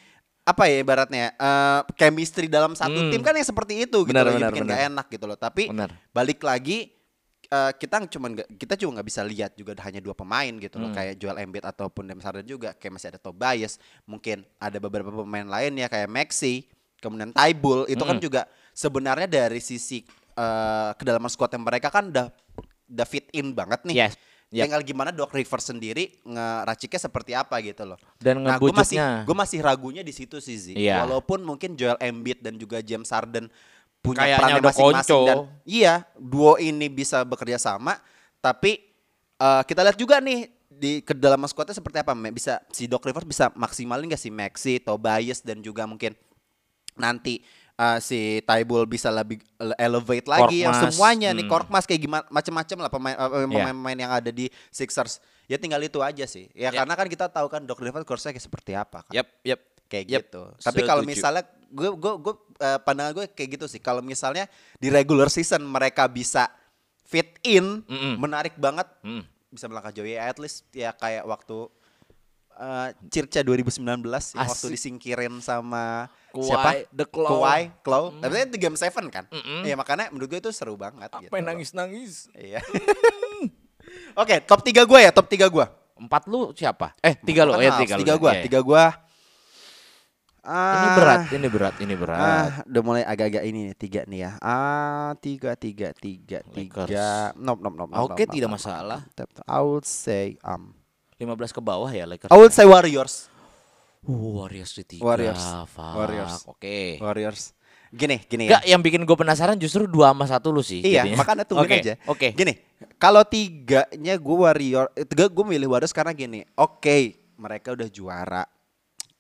apa ya ibaratnya eh, chemistry dalam satu Hmm. tim kan yang seperti itu gitu Benar, loh, yang benar, bikin benar. nggak enak gitu loh. Tapi Benar. balik lagi eh, kita cuma kita juga nggak bisa lihat juga hanya dua pemain gitu loh Hmm. kayak Joel Embiid ataupun James Harden juga kayak masih ada Tobias mungkin ada beberapa pemain lain ya kayak Maxi kemudian Taibul itu kan Hmm. juga sebenarnya dari sisi eh, kedalaman squadnya mereka kan udah udah fit in banget nih Yes. Yap. tinggal gimana Doc Rivers sendiri ngeraciknya seperti apa gitu loh Dan Nah, gue masih gue masih ragunya di situ sih, Zi. Iya. Walaupun mungkin Joel Embiid dan juga James Harden punya Kayaknya udah masing-masing dan iya, duo ini bisa bekerja sama, tapi eh, kita lihat juga nih di kedalaman squadnya seperti apa, bisa si Doc Rivers bisa maksimalin gak si Maxi, Tobias dan juga mungkin nanti eh, si Taibul bisa lebih elevate lagi yang Korkmaz, semuanya nih hmm. Korkmaz kayak gimana macam-macam lah pemain eh, Iya. pemain-pemain yang ada di Sixers. Ya tinggal itu aja sih. Ya, Ya. karena kan kita tahu kan Doc Rivers course-nya kayak seperti apa kan Yap, yap. kayak Yep, gitu. Tapi kalau misalnya gue gue gue eh, pandangan gue kayak gitu sih. Kalau misalnya di regular season mereka bisa fit in, Mm-mm. menarik banget, Mm. bisa melangkah jauh ya at least ya kayak waktu eh Circa 2019 yang waktu disingkirin sama Siapa? The Claw. Kawhi, Claw. Tapi itu game 7 kan? Iya makanya menurut gue itu seru banget gitu. Apa yang nangis-nangis? Iya. [laughs] Oke, top 3 gue ya, top 3 gue. Empat lu siapa? Eh, tiga lu. Ya, tiga. Tiga gue, Iya, iya. tiga gue. Ini berat, ini berat, ini berat. Ah, udah mulai agak-agak ini nih tiga nih ya. Ah, tiga, tiga, tiga, Lakers. tiga. Nope, nope, nope. nope, Oke, nope, tidak nope, masalah. nope, nope. I would say um. 15 ke bawah ya Lakers. I would say Warriors. Uh, Warriors di tiga. Warriors. Fuck. Warriors. Oke. Warriors. Gini, gini ya. Enggak, yang bikin gue penasaran justru dua sama satu lu sih. Iya, jadinya. makanya tungguin Oke, aja. Oke. Gini, kalau tiganya gue Warrior, tiga gue milih Warriors karena gini. Oke, mereka udah juara.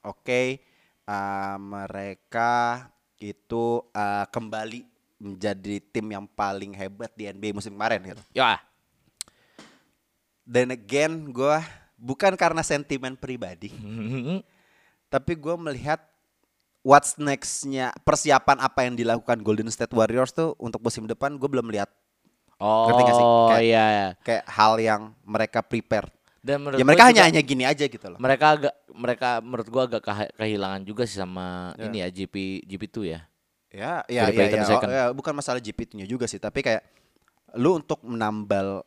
Oke, eh, mereka itu eh, kembali menjadi tim yang paling hebat di NBA musim kemarin gitu. Ya. Dan again, gue bukan karena sentimen pribadi, [laughs] tapi gue melihat what's nextnya persiapan apa yang dilakukan Golden State Warriors tuh untuk musim depan gue belum lihat Oh, Ngerti gak sih? Kayak- iya. iya. kayak hal yang mereka prepare. Dan menurut Ya mereka hanya hanya gini aja gitu loh. mereka agak mereka menurut gua agak kehilangan juga sih sama Ya. ini ya GP GP2 ya. Ya, ya, ya, Payton ya, second. oh, ya, bukan masalah GPT-nya juga sih, tapi kayak lu untuk menambal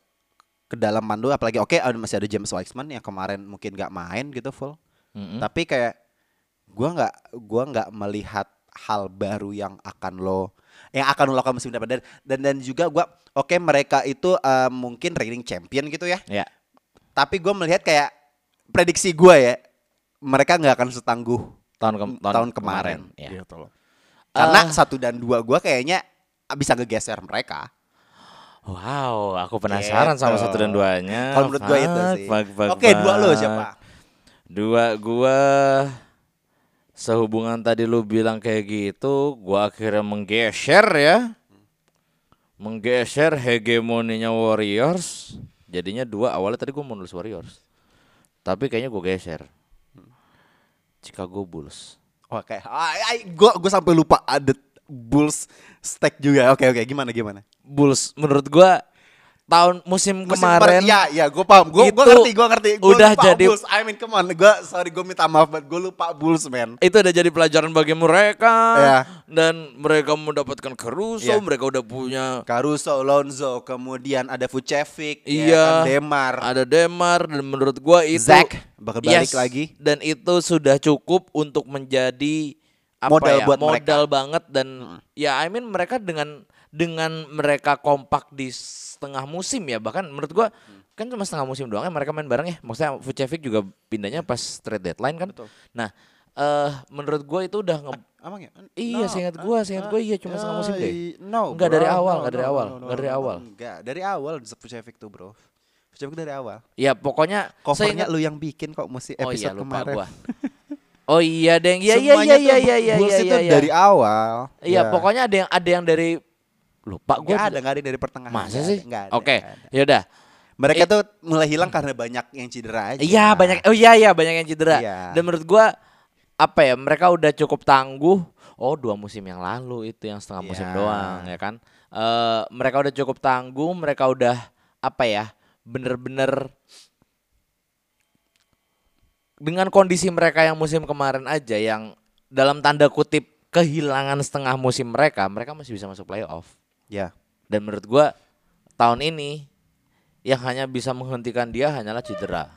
kedalaman lu apalagi oke ada masih ada James Wiseman yang kemarin mungkin nggak main gitu full. Mm-mm. Tapi kayak gua nggak gua nggak melihat hal baru yang akan lo yang akan lo lakukan musim depan dan dan, dan juga gua oke mereka itu eh, mungkin reigning champion gitu ya. Ya. Tapi gua melihat kayak prediksi gua ya mereka nggak akan setangguh Tahun, ke- tahun, kemarin. Ya. Gitu loh. Karena Ah. satu dan dua gua kayaknya bisa ngegeser mereka. Wow, aku penasaran sama Gitu. satu dan duanya. Kalau menurut gua itu sih. Oke, dua lo siapa? Dua gua sehubungan tadi lu bilang kayak gitu, gua akhirnya menggeser ya. Menggeser hegemoninya Warriors. Jadinya dua awalnya tadi gua mau nulis Warriors. Tapi kayaknya gua geser. Chicago Bulls. Oke, ay, ay, gua gua sampai lupa ada Bulls stack juga. Oke, oke, gimana gimana? Bulls menurut gua tahun musim, Musim kemarin ya, ya, gue paham. Gue itu ngerti, gue ngerti. Gua udah lupa jadi- Bulls. I mean, come on. Gue sorry, gue minta maaf, but gue lupa Bulls, man. itu udah jadi pelajaran bagi mereka Iya. dan mereka mendapatkan Caruso, Iya. mereka udah punya Caruso, Lonzo, kemudian ada Vucevic, ya Iya. kan, Demar, ada Demar dan menurut gua itu Zach bakal balik Yes, lagi. dan itu sudah cukup untuk menjadi apa Modal ya, buat modal mereka. banget dan ya I mean mereka dengan dengan mereka kompak di setengah musim ya bahkan menurut gua kan cuma setengah musim doang ya mereka main bareng ya maksudnya Vucevic juga pindahnya pas trade deadline kan nah eh menurut gua itu udah nge- Emang ya? Iya, seingat gua, seingat gua iya cuma setengah musim deh. No, Enggak, bro. dari awal, No, enggak dari no, awal, no, no, enggak dari no, no, awal. Enggak, dari awal Vucevic tuh, bro. Book dari awal. Ya pokoknya Covernya seingat- lu yang bikin kok musim Oh episode iya lupa kemarin. gua. Oh iya deng. Iya iya Semuanya iya tuh iya iya iya Bulls iya. itu iya. dari awal. Iya, Ya. pokoknya ada yang ada yang dari lupa gua. ada, nggak ada dari pertengahan. Masa sih? nggak Oke, ada. yaudah. Mereka Eh, tuh mulai hilang karena banyak yang cedera aja. Iya banyak. Oh iya iya banyak yang cedera. Iya. Dan menurut gua apa ya mereka udah cukup tangguh. Oh dua musim yang lalu itu yang setengah musim Iya. doang ya kan. Eh mereka udah cukup tangguh. Mereka udah apa ya bener-bener dengan kondisi mereka yang musim kemarin aja yang dalam tanda kutip kehilangan setengah musim mereka, mereka masih bisa masuk playoff. Ya. Dan menurut gua tahun ini yang hanya bisa menghentikan dia hanyalah cedera.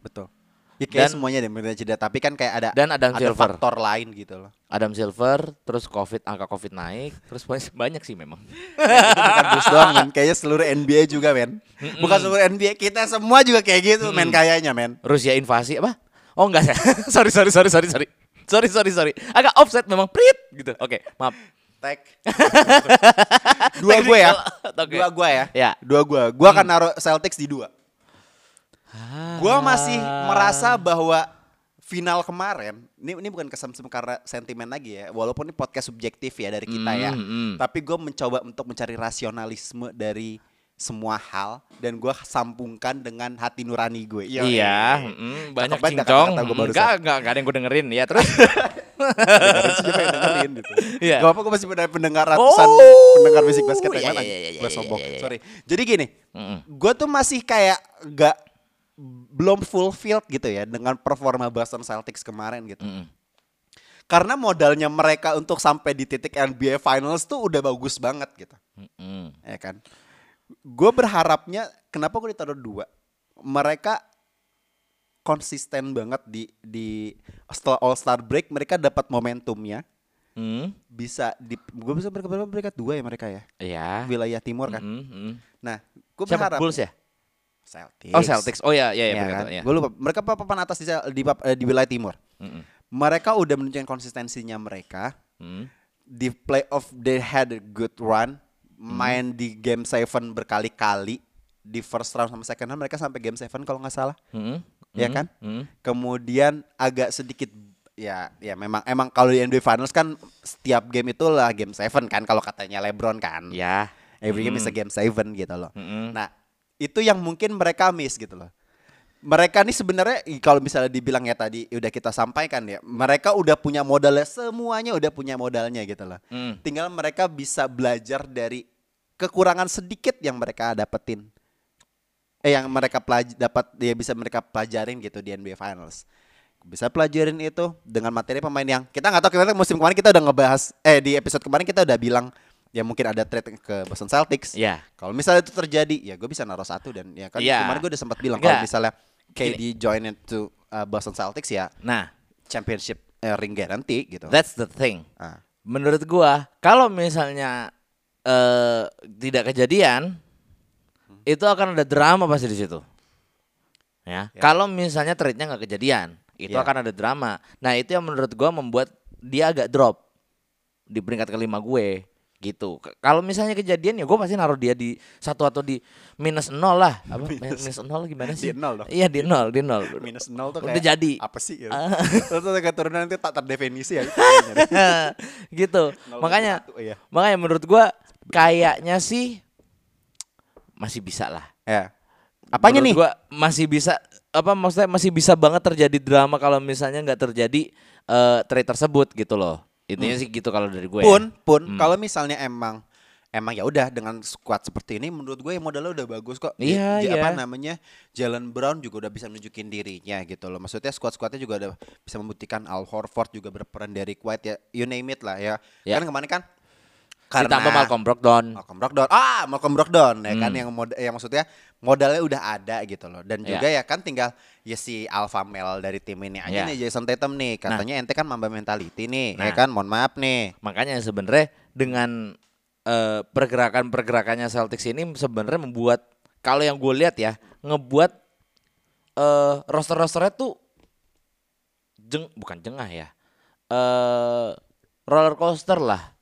Betul. Ya kayak Dan- semuanya deh bener cedera, tapi kan kayak ada Dan Adam ada Silver. faktor lain gitu loh. Adam Silver, terus Covid, angka Covid naik, terus [laughs] banyak, sih memang. itu bukan Bulls doang men, kayaknya seluruh NBA juga men. Bukan seluruh NBA, kita semua juga kayak gitu men kayaknya men. Rusia invasi apa? Oh enggak saya. [laughs] sorry sorry sorry sorry sorry. Sorry sorry sorry. Agak offset memang prit gitu. Oke, maaf. Tag. [laughs] dua gue ya. Oke. Dua gue ya. Ya. Dua gue. Gue akan naruh Celtics di dua. Gue masih merasa bahwa final kemarin, ini ini bukan kesamsem karena sentimen lagi ya, walaupun ini podcast subjektif ya dari kita ya, Mm, mm. tapi gue mencoba untuk mencari rasionalisme dari semua hal dan gue sambungkan dengan hati nurani gue. Iya, mm, banyak Cakep banget cincong. barusan. Enggak, enggak, enggak ada yang gue dengerin ya. Terus Dengerin yang gitu. Iya. Gak apa gue masih pendengar, pendengar ratusan Oh, pendengar musik basket yang iya, mana? iya, iya, Gue sombong. iya, iya. Sorry. Jadi gini, Mm-mm. gue tuh masih kayak gak belum fulfilled gitu ya dengan performa Boston Celtics kemarin gitu. Karena modalnya mereka untuk sampai di titik NBA Finals tuh udah bagus banget gitu. Mm-mm. Ya kan? Gue berharapnya kenapa gue ditaruh dua? Mereka konsisten banget di di setelah All Star break mereka dapat momentumnya Mm. bisa di gue bisa mereka berapa mereka dua ya mereka ya Iya. wilayah timur kan. Mm. Nah, gue berharap Bulls ya? Celtics. Oh Celtics. Oh ya, ya, ya, Ya kan? ya. Gue lupa mereka papan atas di, di, di wilayah timur. Mm-mm. Mereka udah menunjukkan konsistensinya mereka Mm. di playoff they had a good run Hmm. main di game 7 berkali-kali di first round sama second round mereka sampai game 7 kalau nggak salah Mm-mm. ya kan Mm. kemudian agak sedikit ya ya memang emang kalau di NBA Finals kan setiap game itu lah game 7 kan kalau katanya LeBron kan Ya. every game is a Mm. game 7 gitu loh Mm-mm. nah itu yang mungkin mereka miss gitu loh mereka nih sebenarnya kalau misalnya dibilang ya tadi udah kita sampaikan ya mereka udah punya modalnya semuanya udah punya modalnya gitu loh Mm. tinggal mereka bisa belajar dari kekurangan sedikit yang mereka dapetin eh yang mereka pelaj dapat dia bisa mereka pelajarin gitu di NBA Finals bisa pelajarin itu dengan materi pemain yang kita nggak tahu kita musim kemarin kita udah ngebahas eh di episode kemarin kita udah bilang ya mungkin ada trade ke Boston Celtics Ya. kalau misalnya itu terjadi ya gue bisa naruh satu dan ya kan Iya. kemarin gue udah sempat bilang kalau Enggak. misalnya KD join into uh, Boston Celtics ya Nah, championship eh, ring guarantee gitu that's the thing. Ah. Menurut gua, kalau misalnya eh tidak kejadian, itu akan ada drama pasti di situ. Ya. Ya. Kalau misalnya trade-nya nggak kejadian, itu Ya. akan ada drama. Nah, itu yang menurut gua membuat dia agak drop di peringkat kelima gue gitu. Kalau misalnya kejadian ya gue pasti naruh dia di satu atau di minus nol lah. Apa [laughs] minus, nol gimana sih? Di nol dong. Iya di nol, di nol. minus nol tuh Udah kayak jadi. apa sih ya? [laughs] Terus kayak turunan nanti tak terdefinisi ya. [laughs] gitu. Makanya satu, iya. makanya menurut gua kayaknya sih masih bisa lah. ya. Apanya nih? Menurut Gua masih bisa apa maksudnya masih bisa banget terjadi drama kalau misalnya nggak terjadi eh trade tersebut gitu loh. Intinya sih gitu kalau dari gue. Hmm. pun pun Hmm. kalau misalnya emang emang ya udah dengan squad seperti ini menurut gue modalnya udah bagus kok. Iya, J- apa iya. namanya? Jalen Brown juga udah bisa nunjukin dirinya gitu loh. Maksudnya squad-squadnya juga udah bisa membuktikan Al Horford juga berperan dari White ya. You name it lah ya. Ya. Kan kemarin kan Ditambah Malcolm Brogdon. Malcolm Brogdon. Ah, Malcolm Brogdon ya kan Hmm. yang mod yang maksudnya modalnya udah ada gitu loh. Dan Ya. juga ya kan tinggal ya si alpha male dari tim ini aja Ya. nih Jason Tatum nih. Katanya ente kan mamba mentality nih, ya Nah. kan? Mohon maaf nih. Makanya sebenarnya dengan eh, pergerakan-pergerakannya Celtics ini sebenarnya membuat kalau yang gue lihat ya ngebuat eh roster-rosternya tuh jeng bukan jengah ya. Eh roller coaster lah.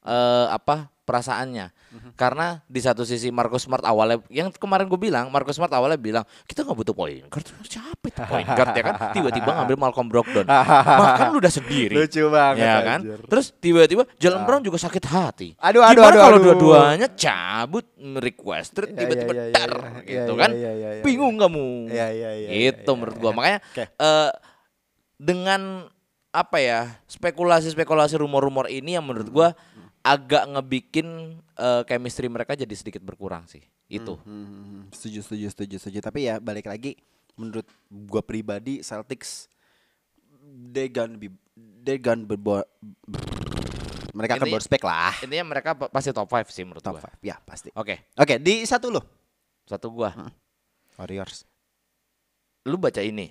Eh apa perasaannya. Karena di satu sisi Marcus Smart awalnya yang kemarin gue bilang, Marcus Smart awalnya bilang kita nggak butuh point guard. Siapa itu point [laughs] guard ya kan? Tiba-tiba ngambil Malcolm Brogdon. [laughs] Makan lu udah sendiri. Lucu banget, Ya kan? anjir. Terus tiba-tiba Jalen Brown juga sakit hati. Aduh, aduh, Gimana aduh, kalau dua-duanya cabut requested Ya, tiba-tiba ya, ya, ya, dar ya, gitu ya, kan? ya, ya, ya, Bingung kamu. Ya, ya, ya, Itu ya, menurut ya, gua. ya. Makanya Oke. eh, dengan apa ya spekulasi-spekulasi rumor-rumor ini yang menurut gua agak ngebikin eh, chemistry mereka jadi sedikit berkurang sih. Itu. Hmm, setuju, setuju, setuju, setuju. Tapi ya balik lagi, menurut gua pribadi Celtics they gonna be they gonna be mereka akan Intinya- berspek lah. Intinya mereka pa- pasti top 5 sih menurut Top gua. 5, ya pasti. Oke, Oke, di satu lo satu gua. Warriors. Lu baca ini.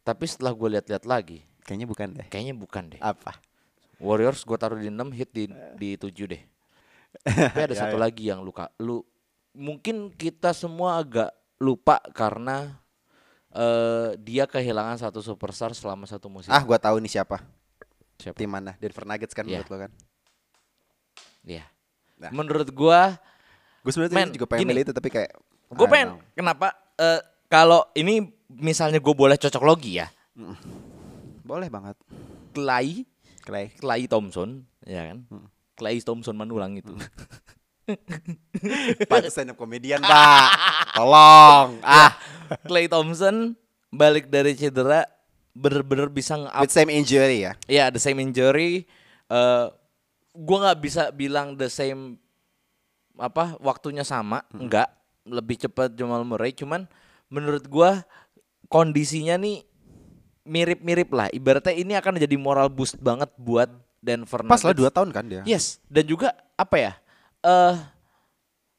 Tapi setelah gua lihat-lihat lagi, Kayaknya bukan deh. kayaknya bukan deh. Apa? Warriors gue taruh di 6 hit di di 7 deh. [laughs] Tapi ada Ya, satu ya. lagi yang luka. Lu mungkin kita semua agak lupa karena eh dia kehilangan satu superstar selama satu musim. Ah, gua tahu nih siapa. Siapa? Tim mana? Denver Nuggets kan Iya. menurut lo kan? Iya. Nah. Menurut gua Gue sebenarnya juga pengen gini. milih itu tapi kayak gue pengen know. kenapa eh kalau ini misalnya gue boleh cocok logi ya. Boleh banget. Clay, Clay. Clay Thompson, ya kan? Hmm. Clay Thompson Manulang itu. Pak stand up komedian, Pak. Tolong. [laughs] Ah, Clay Thompson balik dari cedera bener-bener bisa nge-up same injury ya. Ya, the same injury. eh gua nggak bisa bilang the same apa waktunya sama, enggak. Lebih cepat Jamal Murray, cuman menurut gua kondisinya nih mirip-mirip lah. Ibaratnya ini akan jadi moral boost banget buat Denver Pas lah Nuggets. dua tahun kan dia. Yes, dan juga apa ya? Eh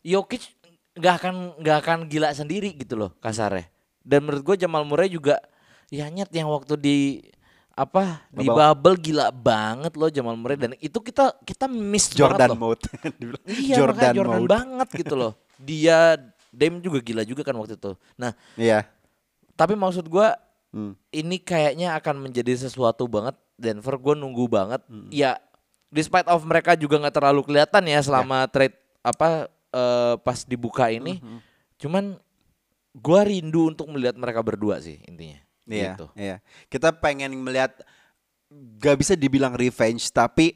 Jokic nggak akan nggak akan gila sendiri gitu loh kasarnya. Dan menurut gue Jamal Murray juga ya nyet yang waktu di apa di Bubble. bubble gila banget loh Jamal Murray dan itu kita kita miss Jordan banget loh. mode. [laughs] Iya Jordan, Jordan, Jordan mode. banget gitu loh. [laughs] Dia Dame juga gila juga kan waktu itu. Nah, Iya. tapi maksud gua Hmm. ini kayaknya akan menjadi sesuatu banget Denver gue nunggu banget Hmm. ya despite of mereka juga nggak terlalu kelihatan ya Ya. selama trade apa eh, pas dibuka ini Hmm, cuman gua rindu untuk melihat mereka berdua sih intinya Iya, gitu. iya. Kita pengen melihat gak bisa dibilang revenge tapi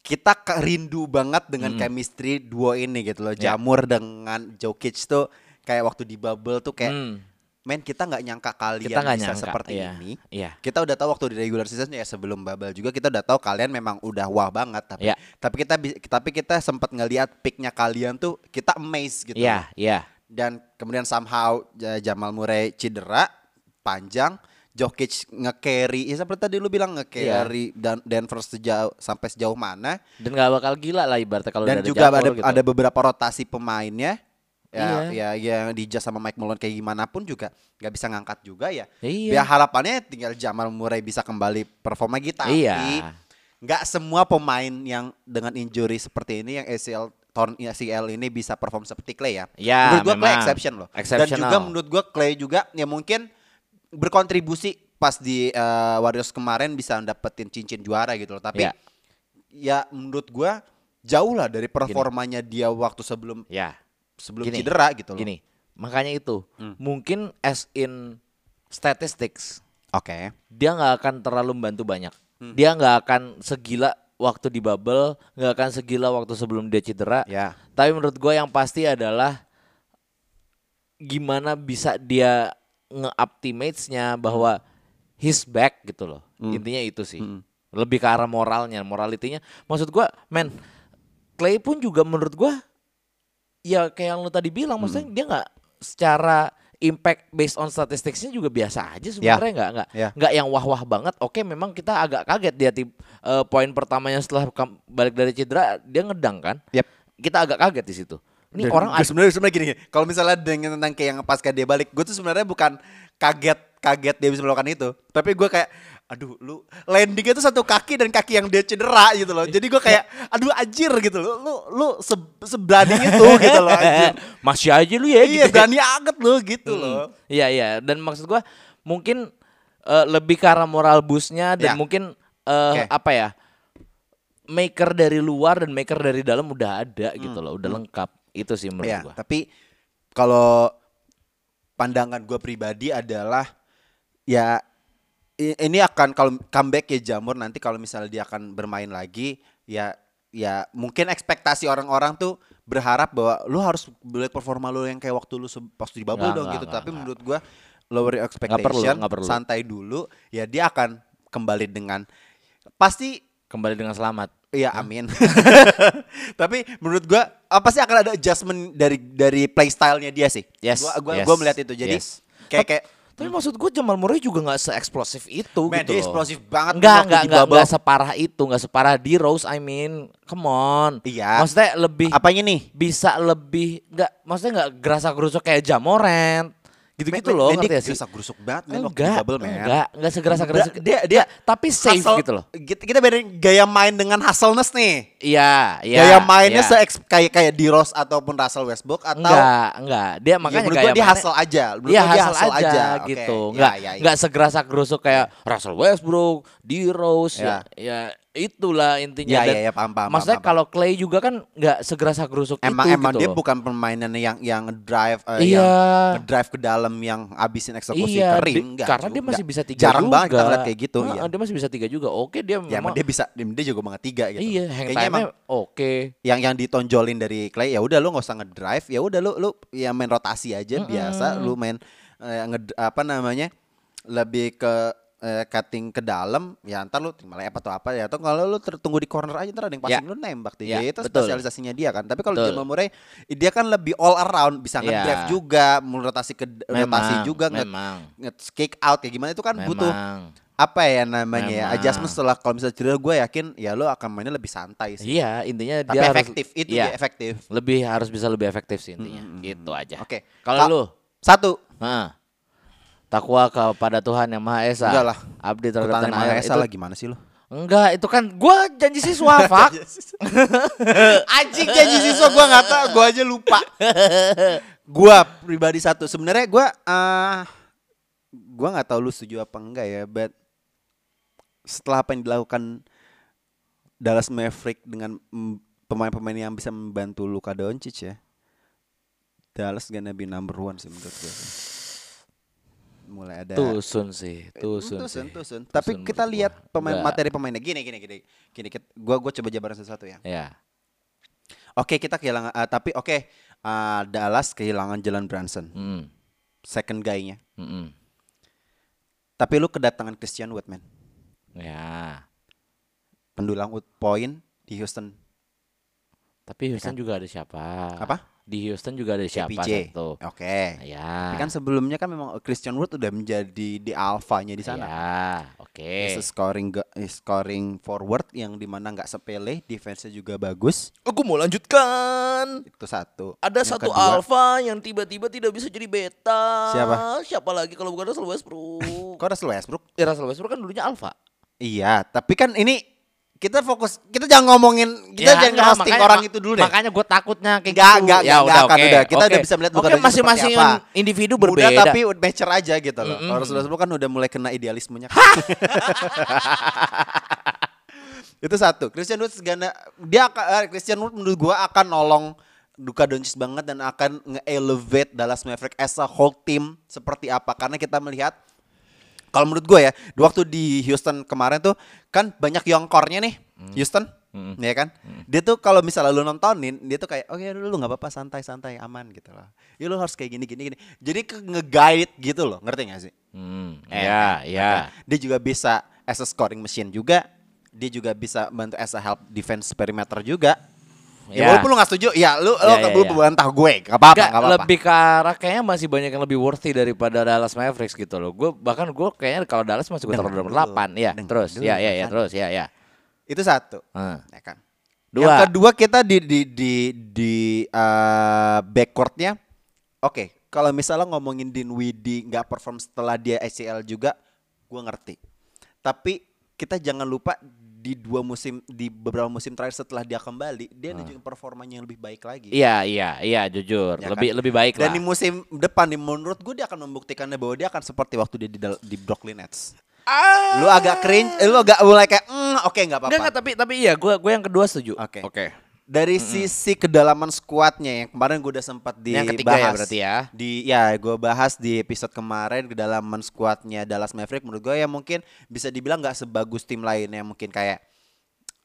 kita rindu banget dengan chemistry duo ini gitu loh. Hmm. Ya. Jamur dengan Jokic tuh kayak waktu di bubble tuh kayak Hmm, men kita nggak nyangka kalian kita nggak bisa nyangka seperti iya, ini. iya Kita udah tahu waktu di regular season ya sebelum bubble juga kita udah tahu kalian memang udah wah banget tapi Iya. tapi kita tapi kita sempat ngelihat picknya kalian tuh kita amazed gitu. iya iya Dan kemudian somehow Ja- Jamal Murray cedera panjang, Jokic nge-carry, ya seperti tadi lu bilang nge-carry dan Denver sejauh sampai sejauh mana. dan nggak bakal gila lah ibaratnya kalau dan juga Jamur ada gitu. ada beberapa rotasi pemainnya. Ya, Iya. ya yang di sama Mike Malone kayak gimana pun juga nggak bisa ngangkat juga ya. Iya. Ya harapannya tinggal Jamal Murray bisa kembali performa gitu. Tapi Iya. nggak semua pemain yang dengan injury seperti ini yang ACL torn ACL ini bisa perform seperti Clay ya. Ya, menurut gua Clay exception loh. Dan juga menurut gua Clay juga ya mungkin berkontribusi pas di eh, Warriors kemarin bisa dapetin cincin juara gitu loh. Tapi Ya. ya menurut gua jauh lah dari performanya dia waktu sebelum ya sebelum Gini, cedera gitu loh. gini makanya itu mungkin as in statistics Oke. dia nggak akan terlalu membantu banyak. Hmm. Dia nggak akan segila waktu di bubble, nggak akan segila waktu sebelum dia cedera. Ya. Tapi menurut gue yang pasti adalah gimana bisa dia nge-up teammates-nya bahwa he's back gitu loh. Hmm. Intinya itu sih. Lebih ke arah moralnya, moralitinya. Maksud gua, men, Clay pun juga menurut gua ya kayak yang lu tadi bilang, maksudnya Hmm. dia nggak secara impact based on statisticsnya juga biasa aja sebenarnya nggak nggak Ya. nggak yang wah wah banget. Oke, memang kita agak kaget dia di eh, poin pertamanya setelah balik dari cedera dia ngedang kan. Yep. Kita agak kaget di situ. Ini Dan orang sebenarnya sebenarnya gini, kalau misalnya dengan tentang kayak yang pasca dia balik, gue tuh sebenarnya bukan kaget kaget dia bisa melakukan itu, tapi gue kayak, aduh lu landingnya tuh satu kaki dan kaki yang dia cedera gitu loh, jadi gue kayak, [laughs] aduh anjir gitu loh, lu lu se seberani itu gitu loh, anjir. [laughs] masih aja lu ya iya gitu. berani banget lu gitu Mm. loh. Iya iya dan maksud gua mungkin eh, lebih ke arah moral boostnya dan Ya. mungkin eh, Oke. apa ya maker dari luar dan maker dari dalam udah ada gitu loh, udah lengkap. Itu sih menurut Ya, gua. tapi kalau pandangan gue pribadi adalah ya ini akan kalau comeback ya Jamur nanti kalau misalnya dia akan bermain lagi ya ya mungkin ekspektasi orang-orang tuh berharap bahwa lu harus balik performa lu yang kayak waktu lu pas di bubble Nggak, dong gitu tapi menurut gua lower perlu, expectation perlu. santai dulu ya dia akan kembali dengan pasti Kembali dengan selamat. Iya amin. [laughs] Tapi menurut gua apa sih akan ada adjustment dari dari playstyle-nya dia sih. Yes, Gua gua, yes, gua melihat itu. Jadi yes. kayak kayak Tapi maksud gue Jamal Murray juga nggak se-eksplosif itu Man, gitu dia eksplosif banget Enggak, enggak, enggak, enggak separah itu, enggak separah di Rose, I mean. Come on. Iya. Maksudnya lebih apanya nih? bisa lebih enggak maksudnya enggak gerasa gerusuk kayak Jamorant. Gitu-gitu loh, ngerti dia gak sih? gerasa gerusuk banget di Enggak, bubble man. enggak, enggak segerasa gerusuk. Dia- dia- tapi safe Hustle- gitu loh. Kita, kita bedain gaya main dengan hustleness nih. Iya, iya. gaya mainnya iya. se kayak kayak di Rose ataupun Russell Westbrook atau enggak, enggak. Dia Ya, makanya menurut gua dia hustle aja. Menurut gua dia hasil aja, gitu. ya, Enggak ya, ya. enggak segerasak gerusuk kayak Russell Westbrook, D Rose ya. Ya itulah intinya. Ya, Dan ya, ya, paham, paham, Maksudnya paham, paham. kalau Clay juga kan enggak segerasak gerusuk Emang itu emang gitu dia loh. bukan permainan yang yang drive Iya. yang drive ke dalam yang abisin eksekusi Iya, kering di- enggak karena juga. dia masih bisa tiga Jarang juga. banget kita ngeliat kayak gitu Heeh, iya. Dia masih bisa tiga juga. Oke dia Ya emang memang dia bisa dia juga banget tiga gitu. Iya, hang Kayaknya emang oke. yang yang ditonjolin dari Clay ya udah lu nggak usah ngedrive ya udah lu lu ya main rotasi aja biasa lu main eh, nge- apa namanya lebih ke eh, cutting ke dalam ya ntar lu terima layup atau apa ya atau kalau lu ter- tunggu di corner aja ntar ada yang passing Ya. lu nembak Ya, ya, itu betul. spesialisasinya dia kan tapi kalau. Jamal Murray dia kan lebih all around bisa Ya. ngedrive juga rotasi ke rotasi Memang, juga nge, memang. nge kick out kayak gimana itu kan butuh Memang. apa ya namanya ya Memang. adjustment setelah kalau misalnya cedera gue yakin ya lo akan mainnya lebih santai sih Iya, intinya tapi dia harus efektif itu iya, dia efektif Lebih harus bisa lebih efektif sih intinya. Gitu aja. Oke. Kalau Ka- lu, Satu. Heeh. Takwa kepada Tuhan yang Maha Esa. Enggak lah. Abdi terhadap tanah Maha Esa itu. lah gimana sih lo? Enggak, itu kan gua janji siswa, [laughs] Fak. [laughs] Anjing janji siswa gue nggak tahu, gue aja lupa. [laughs] gue pribadi satu. Sebenarnya gue, uh, gue nggak tahu lu setuju apa enggak ya, but setelah apa yang dilakukan Dallas Maverick dengan pemain-pemain yang bisa membantu Luka Doncic ya, Dallas gonna be number one sih menurut gue. Mulai ada Tusun sih, tusun, tusun, sih. tusun. Tapi Tusun kita lihat pemain materi pemainnya gini gini gini. Gini gua gua coba jabarin sesuatu ya. Ya. Oke, kita kehilangan eh, tapi oke eh, Dallas kehilangan Jalen Brunson, Hmm. second guy-nya. Mm-mm. Tapi lu kedatangan Christian Wood, man. Ya. Pendulang ut- poin di Houston. Tapi Houston juga ada siapa? Kan? Apa? Di Houston juga ada siapa KPJ. satu? Oke. Ya. Tapi kan sebelumnya kan memang Christian Wood udah menjadi di alfanya di sana. Ya, oke. He's a scoring he's scoring forward yang di mana nggak sepele, defense-nya juga bagus. Aku mau lanjutkan. Itu satu. Ada Yang satu kedua, alpha yang tiba-tiba tidak bisa jadi beta. Siapa? Siapa lagi kalau bukan Russell Westbrook? Kok Russell Westbrook? ya Russell Westbrook kan dulunya alpha. Iya, tapi kan ini kita fokus, kita jangan ngomongin, kita Ya, jangan enggak, makanya- orang itu dulu deh. Makanya gue takutnya kayak Enggak, gitu. enggak, ya enggak, udah, enggak, oke. udah. Kita oke. udah bisa melihat Luka Doncic masing-masing apa. individu Muda berbeda. tapi matcher aja gitu loh. Mm-mm. Kalau Russell Westbrook kan udah mulai kena idealismenya. [laughs] itu satu. Christian Wood gana dia eh, Christian Wood menurut gua akan nolong Luka Doncic banget dan akan nge-elevate Dallas Maverick as a whole team seperti apa karena kita melihat kalau menurut gue ya, di waktu di Houston kemarin tuh kan banyak young core-nya nih, Houston, ya kan? Dia tuh kalau misalnya lu nontonin, dia tuh kayak, oh ya lu nggak apa-apa, santai-santai, aman gitu loh. Ya lu harus kayak gini, gini, gini. Jadi nge-guide gitu loh, ngerti gak sih? Hmm, Eh, ya, ya. Dia juga bisa as a scoring machine juga. Dia juga bisa bantu as a help defense perimeter juga. Ya, Ya. walaupun lu gak setuju, ya lu Ya, lu, ya, lu ya. bantah gue, gak apa-apa, gak apa-apa. lebih ke arah kayaknya masih banyak yang lebih worthy daripada Dallas Mavericks gitu loh. Gue bahkan gue kayaknya kalau Dallas masih gue taruh nomor 8 ya. Terus, dulu, ya ya ya, kan. terus ya ya. Itu satu. Heeh. ya kan. Dua. Yang kedua kita di di di di eh, backcourtnya, oke. Kalau misalnya ngomongin Dinwiddie nggak perform setelah dia ACL juga, gua ngerti. Tapi kita jangan lupa di dua musim di beberapa musim terakhir setelah dia kembali, dia nunjukin performanya yang lebih baik lagi. Iya iya iya jujur Ya lebih kan? lebih baik Dan lah. di musim depan, nih, menurut gue dia akan membuktikannya bahwa dia akan seperti waktu dia di, di Brooklyn Nets. Ah. Lu agak cringe, eh, lu agak mulai kayak, "Hmm, pertama oke nggak apa-apa. Enggak, tapi tapi iya, gue gue yang kedua setuju. Oke. Oke. Dari sisi kedalaman skuadnya yang kemarin gue udah sempat dibahas. Yang ketiga ya berarti ya. Di ya gue bahas di episode kemarin kedalaman skuadnya Dallas Maverick menurut gue ya mungkin bisa dibilang nggak sebagus tim lainnya mungkin kayak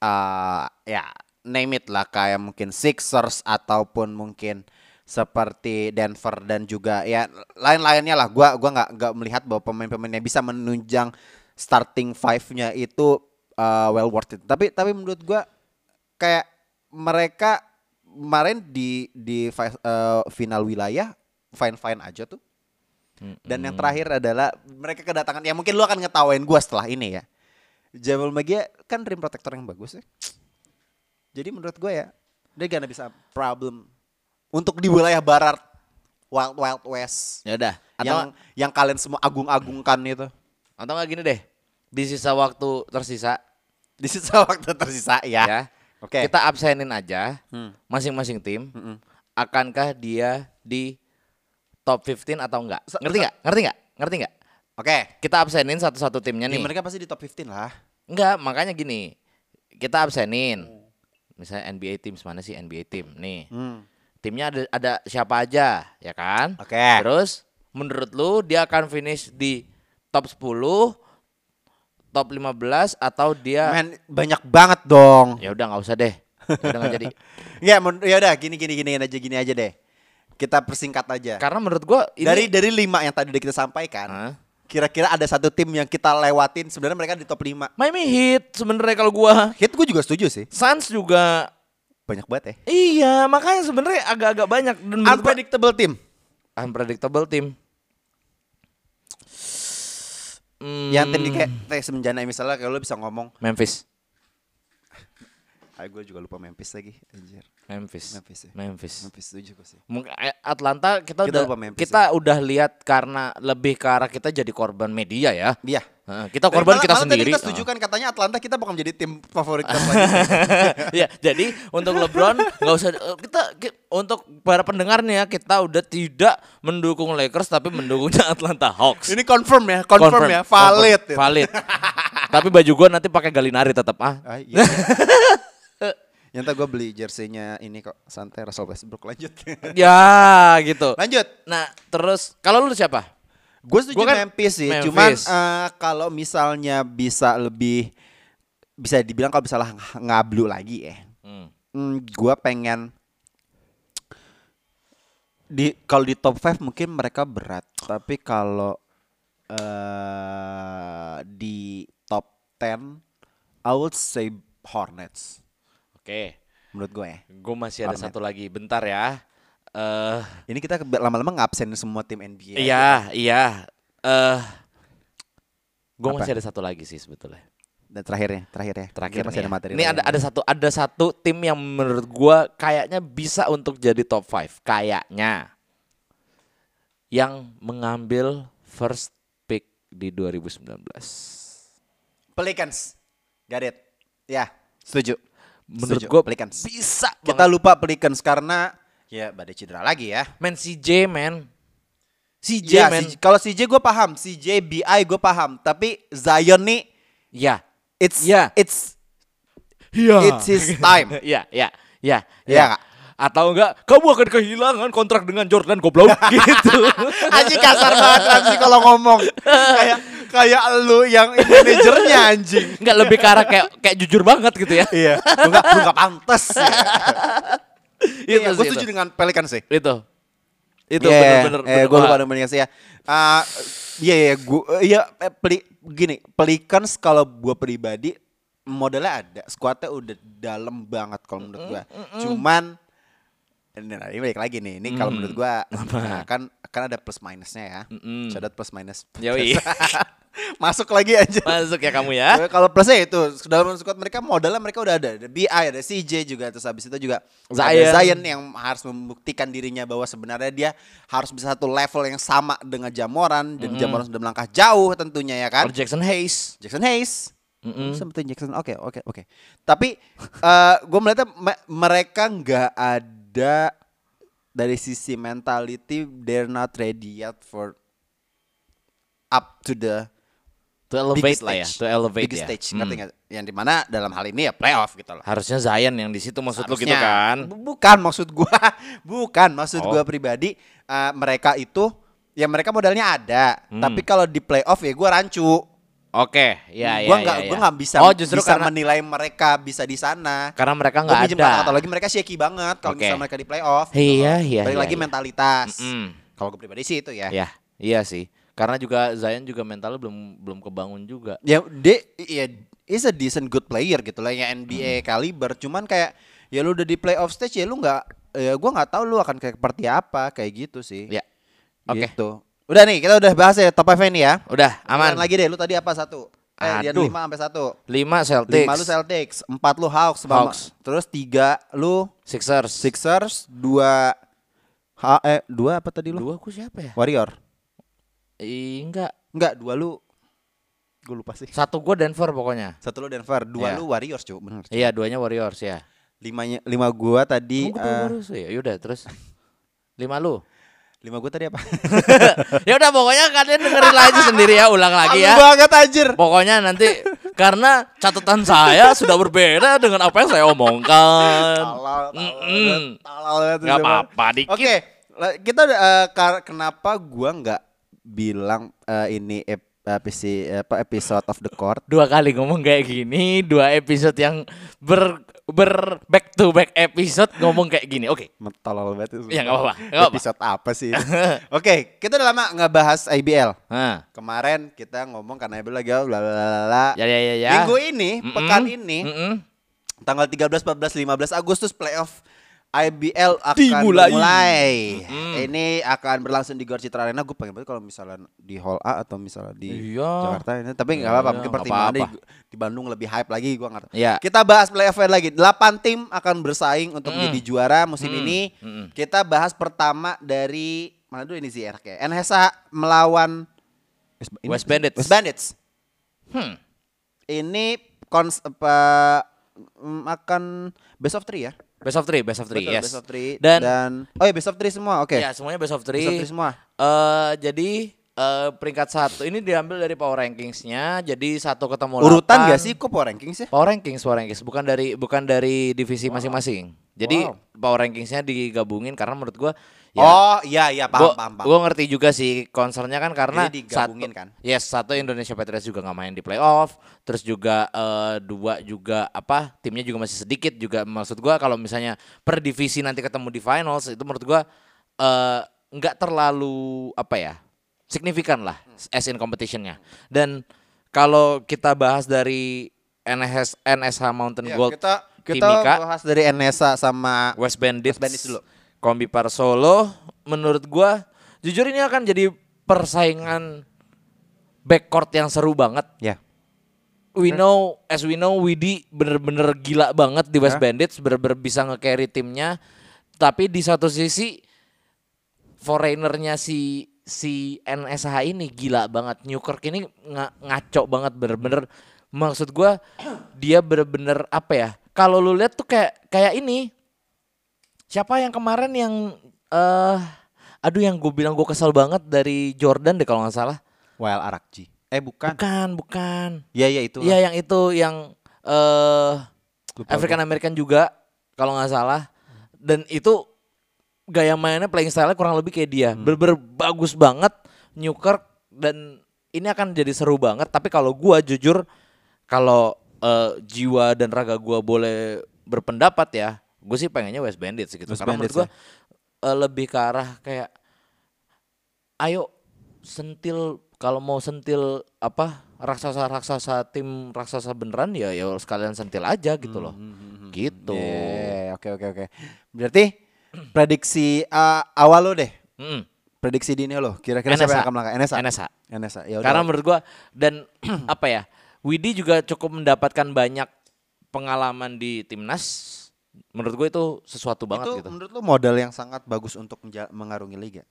eh ya name it lah kayak mungkin Sixers ataupun mungkin seperti Denver dan juga ya lain-lainnya lah. Gua gua nggak nggak melihat bahwa pemain-pemainnya bisa menunjang starting five-nya itu uh, well worth it. Tapi tapi menurut gua kayak mereka kemarin di di uh, final wilayah fine fine aja tuh. Dan yang terakhir adalah mereka kedatangan ya mungkin lu akan ngetawain gua setelah ini ya. Jamal Magia kan rim protector yang bagus ya. Jadi menurut gue ya dia gak bisa problem untuk di wilayah barat Wild Wild West Ya udah. Yang yang kalian semua agung-agungkan itu. atau enggak gini deh. Di sisa waktu tersisa Di sisa waktu tersisa ya. ya. Oke. Kita absenin aja Hmm. masing-masing tim. Mm-mm. Akankah dia di top 15 atau enggak? Ngerti enggak? Ngerti enggak? Ngerti enggak? Oke. Kita absenin satu-satu timnya Ya, nih. mereka pasti di top 15 lah. Enggak, makanya gini. Kita absenin. Misalnya NBA tim mana sih NBA tim? Nih. Hmm. Timnya ada ada siapa aja, ya kan? Oke. Terus menurut lu dia akan finish di top 10, top 15 atau dia Men banyak banget dong. ya udah nggak usah deh. Ya udah nggak jadi. [laughs] Ya, ya udah gini gini gini aja gini aja deh. Kita persingkat aja. Karena menurut gua ini dari dari lima yang tadi udah kita sampaikan, kira-kira ada satu tim yang kita lewatin sebenarnya mereka di top 5. Miami Heat sebenarnya kalau gua Hit gue juga setuju sih. Suns juga Banyak banget ya. iya, makanya sebenarnya agak-agak banyak dan menurut gua- Unpredictable team. unpredictable team. Hmm, Yang di kayak kayak semenjana misalnya kalau lo bisa ngomong, Memphis. Ah gue juga lupa Memphis lagi, anjir. Memphis. Memphis ya. Memphis. Memphis setuju gue sih. Mungkin eh, Atlanta kita, Kita udah lupa Memphis kita udah lihat karena lebih ke arah kita jadi korban media ya. Iya. Kita korban Malah- kita malah sendiri. Tadi kita setuju kan katanya Atlanta kita bukan menjadi tim favorit kita. [laughs] Iya, jadi untuk LeBron nggak usah eh, kita ki- untuk para pendengar nih ya kita udah tidak mendukung Lakers tapi mendukungnya [laughs] Atlanta Hawks. Ini confirm ya, confirm, ya, valid. confirm, valid. tapi baju gua nanti pakai Galinari tetap ah. Ah, iya. [laughs] Yang gue beli jersey-nya ini kok santai Russell Westbrook lanjut. [laughs] ya gitu. lanjut. Nah, terus kalau lu siapa? Gue setuju Gua kan Memphis sih. Memphis. Cuman eh, kalau misalnya bisa lebih bisa dibilang kalau misalnya ng- ngablu lagi ya. Hmm. Hmm, gue pengen di kalau di top 5 mungkin mereka berat, tapi kalau eh di top 10 I would say Hornets Oke. menurut gue ya. Gue masih ada satu lagi. Bentar ya. Eh Ini kita lama-lama ngabsen semua tim NBA. iya, iya. Eh gue masih ada satu lagi sih sebetulnya. Dan terakhirnya, terakhir ya. Terakhir Kita masih ada ya. materi. Ini ada ada satu ada satu tim yang menurut gua kayaknya bisa untuk jadi top 5 kayaknya. Yang mengambil first pick di 2019. Pelicans. Got it. Ya, setuju. Menurut gua Pelicans. bisa Kita banget. lupa Pelicans karena ya badai cedera lagi ya. Men CJ men. CJ Ya, men. CJ kalau CJ gue paham, CJ BI gue paham, tapi Zion nih Ya. it's Ya. it's Iya. it's his [laughs] time. Iya, iya, Iya nggak? Atau enggak, kamu akan kehilangan kontrak dengan Jordan goblok [laughs] gitu. anjing kasar banget Ramzi kalau ngomong. kayak [laughs] kayak lu yang manajernya anjing. [laughs] Enggak lebih ke arah kayak kayak jujur banget gitu ya. Iya, lu gak, lu gak pantes [laughs] ya. Itu Iya, sih, gue itu. setuju dengan Pelicans sih. Itu. Itu Iya, bener-bener. Eh, bener- gue lupa dengan Pelicans ya. Ah, Iya, iya, gue, iya, eh, peli, gini, Pelicans kalau gue pribadi modalnya ada, skuadnya udah dalam banget kalau menurut gue. Cuman ini, nah, ini balik lagi nih, ini kalau Mm. menurut gue nah, kan kan ada plus minusnya ya. Shout out plus minus. Yoi. [laughs] Masuk lagi aja. Masuk ya kamu ya. Kalau plusnya itu dalam squad mereka modalnya mereka udah ada. Ada BI, ada CJ juga terus habis itu juga Zion. ada Zion yang harus membuktikan dirinya bahwa sebenarnya dia harus bisa satu level yang sama dengan Jamoran dan Jamoran sudah melangkah jauh tentunya ya kan. Or Jackson Hayes. Jackson Hayes. Mm-mm. Seperti Jackson. Oke, oke, oke. Tapi [laughs] eh gue melihatnya me- mereka nggak ada dari sisi mentality they're not ready yet for up to the To elevate lah ya, to elevate ya. stage, Hmm. ngerti nggak? Yang di mana dalam hal ini ya playoff gitu loh. Harusnya Zion yang di situ maksud lu gitu kan? Bu- Bukan maksud gua, [laughs] bukan maksud Oh. gua pribadi eh, mereka itu ya mereka modalnya ada, Hmm. tapi kalau di playoff ya gua rancu. Oke, ya ya gua ya, nggak ya. gua nggak bisa Oh, justru bisa karena menilai mereka bisa di sana. karena mereka Gua nggak ada. kata-kata lagi mereka shaky banget kalau Oke. misalnya mereka di playoff. Iya, loh. iya, Balik iya, lagi iya. mentalitas. Mm-mm. Kalau gue pribadi sih itu ya. Ya, iya sih. Karena juga Zion juga mentalnya belum belum kebangun juga. Ya dia ya is a decent good player gitu lah ya NBA Hmm. kaliber. Cuman kayak ya lu udah di playoff stage ya lu nggak ya gua nggak tahu lu akan kayak seperti apa kayak gitu sih. Ya. Oke. Gitu. Udah nih kita udah bahas ya top 5 ini ya. Udah, aman. Lagi deh lu tadi apa satu? Eh dia Aduh. 5 sampai 1. 5 Celtics. 5 lu Celtics, 4 lu Hawks, sama- Hawks. terus 3 lu Sixers. Sixers, 2 ha, eh 2 apa tadi lu? Dua aku siapa ya? Warrior. Ih, enggak. Enggak, 2 lu gue lupa sih. Satu gua Denver pokoknya. Satu lu Denver, 2 Iya. lu Warriors, cuy. Bener. Cu. Iya, duanya Warriors ya. Limanya, lima gua tadi dua eh, Warriors ya? Yaudah, terus lima lu. lima gua tadi apa? [laughs] ya udah pokoknya kalian dengerin lagi sendiri ya, ulang lagi ya. Aku banget anjir. Pokoknya nanti karena catatan saya sudah berbeda dengan apa yang saya omongkan. Talal, Gak apa-apa dikit. Oke, la- kita eh, kar- kenapa gua nggak bilang eh, ini ep- episode apa episode of the court? Dua kali ngomong kayak gini, dua episode yang ber ber back to back episode ngomong kayak gini. Oke. Talal banget itu. Ya, nggak apa-apa. Episode apa sih? [laughs] Oke, kita udah lama nggak bahas IBL. Nah, Kemarin kita ngomong karena IBL lagi bla bla bla ya ya ya ya. Minggu ini, Mm-mm. pekan ini, Mm-mm. tanggal 13, 14, 15 Agustus playoff IBL akan Dimulai. mulai. Mm. Ini akan berlangsung di Gor Citra Arena. Gue pengen banget kalau misalnya di Hall A atau misalnya di Iya. Jakarta ini. Tapi nggak Iya, apa-apa. iya, Mungkin nggak pertimbangan di, Bandung lebih hype lagi. Gue nggak tahu. Iya. Kita bahas playoff lagi. 8 tim akan bersaing untuk Mm. menjadi juara musim Mm. ini. Mm-mm. Kita bahas pertama dari mana dulu ini ZR kayak NHSA melawan ini West sih? Bandits. West Bandits. Hmm. Ini kons apa mm, akan best of three ya? Best of three, best of three, Betul, yes. Best of three Dan- oh ya best of three semua. Oke. Ya semuanya best of three. Best of three semua. Eh jadi eh, peringkat satu ini diambil dari power rankingsnya. Jadi satu ketemu Urutan delapan. gak sih kok power rankings ya? Power rankings, power rankings, bukan dari bukan dari divisi masing-masing. Jadi Wow. power rankingsnya digabungin karena menurut gua ya, oh iya iya paham gua, paham paham. gua ngerti juga sih concernnya kan karena Jadi digabungin satu, kan? Yes, satu Indonesia Patriots juga nggak main di playoff, terus juga eh, dua juga apa timnya juga masih sedikit juga maksud gua kalau misalnya per divisi nanti ketemu di finals itu menurut gua eh, nggak terlalu apa ya signifikan lah as in competitionnya dan kalau kita bahas dari NS NSH Mountain Ya, Gold kita kita Timika, bahas dari NSA sama West Bandits, West Bandits dulu. Kombi Par Solo menurut gua jujur ini akan jadi persaingan backcourt yang seru banget. ya. We know as we know Widi bener-bener gila banget di West Hah? Bandits bener-bener bisa nge-carry timnya. Tapi di satu sisi foreignernya si si NSH ini gila banget. Newkirk ini nga- ngaco banget bener-bener. Maksud gua dia bener-bener apa ya? Kalau lu lihat tuh kayak kayak ini. Siapa yang kemarin yang eh aduh yang gue bilang gue kesel banget dari Jordan deh kalau nggak salah. Wild Arakji. Eh bukan. Bukan, bukan. Iya iya itu. Iya yang itu yang eh Lupa African American juga kalau nggak salah. Dan itu gaya mainnya playing style kurang lebih kayak dia. Bener-bener bagus banget Newkirk dan ini akan jadi seru banget. Tapi kalau gua jujur kalau eh, jiwa dan raga gua boleh berpendapat ya, gue sih pengennya West Bandits gitu. West Karena Bandits menurut gua eh, lebih ke arah kayak ayo sentil kalau mau sentil apa raksasa-raksasa tim raksasa beneran ya ya sekalian sentil aja gitu loh. Gitu. Yeah, oke oke oke. Berarti [clears throat] prediksi eh, awal lo deh. Mm-mm. Prediksi dini lo. Kira-kira siapa yang akan melangkah? NSA. NSA. NSA. Ya. Karena menurut gua dan [clears throat] apa ya? Widi juga cukup mendapatkan banyak pengalaman di timnas. Menurut gue itu sesuatu banget itu gitu. menurut lo modal yang sangat bagus untuk mengarungi liga.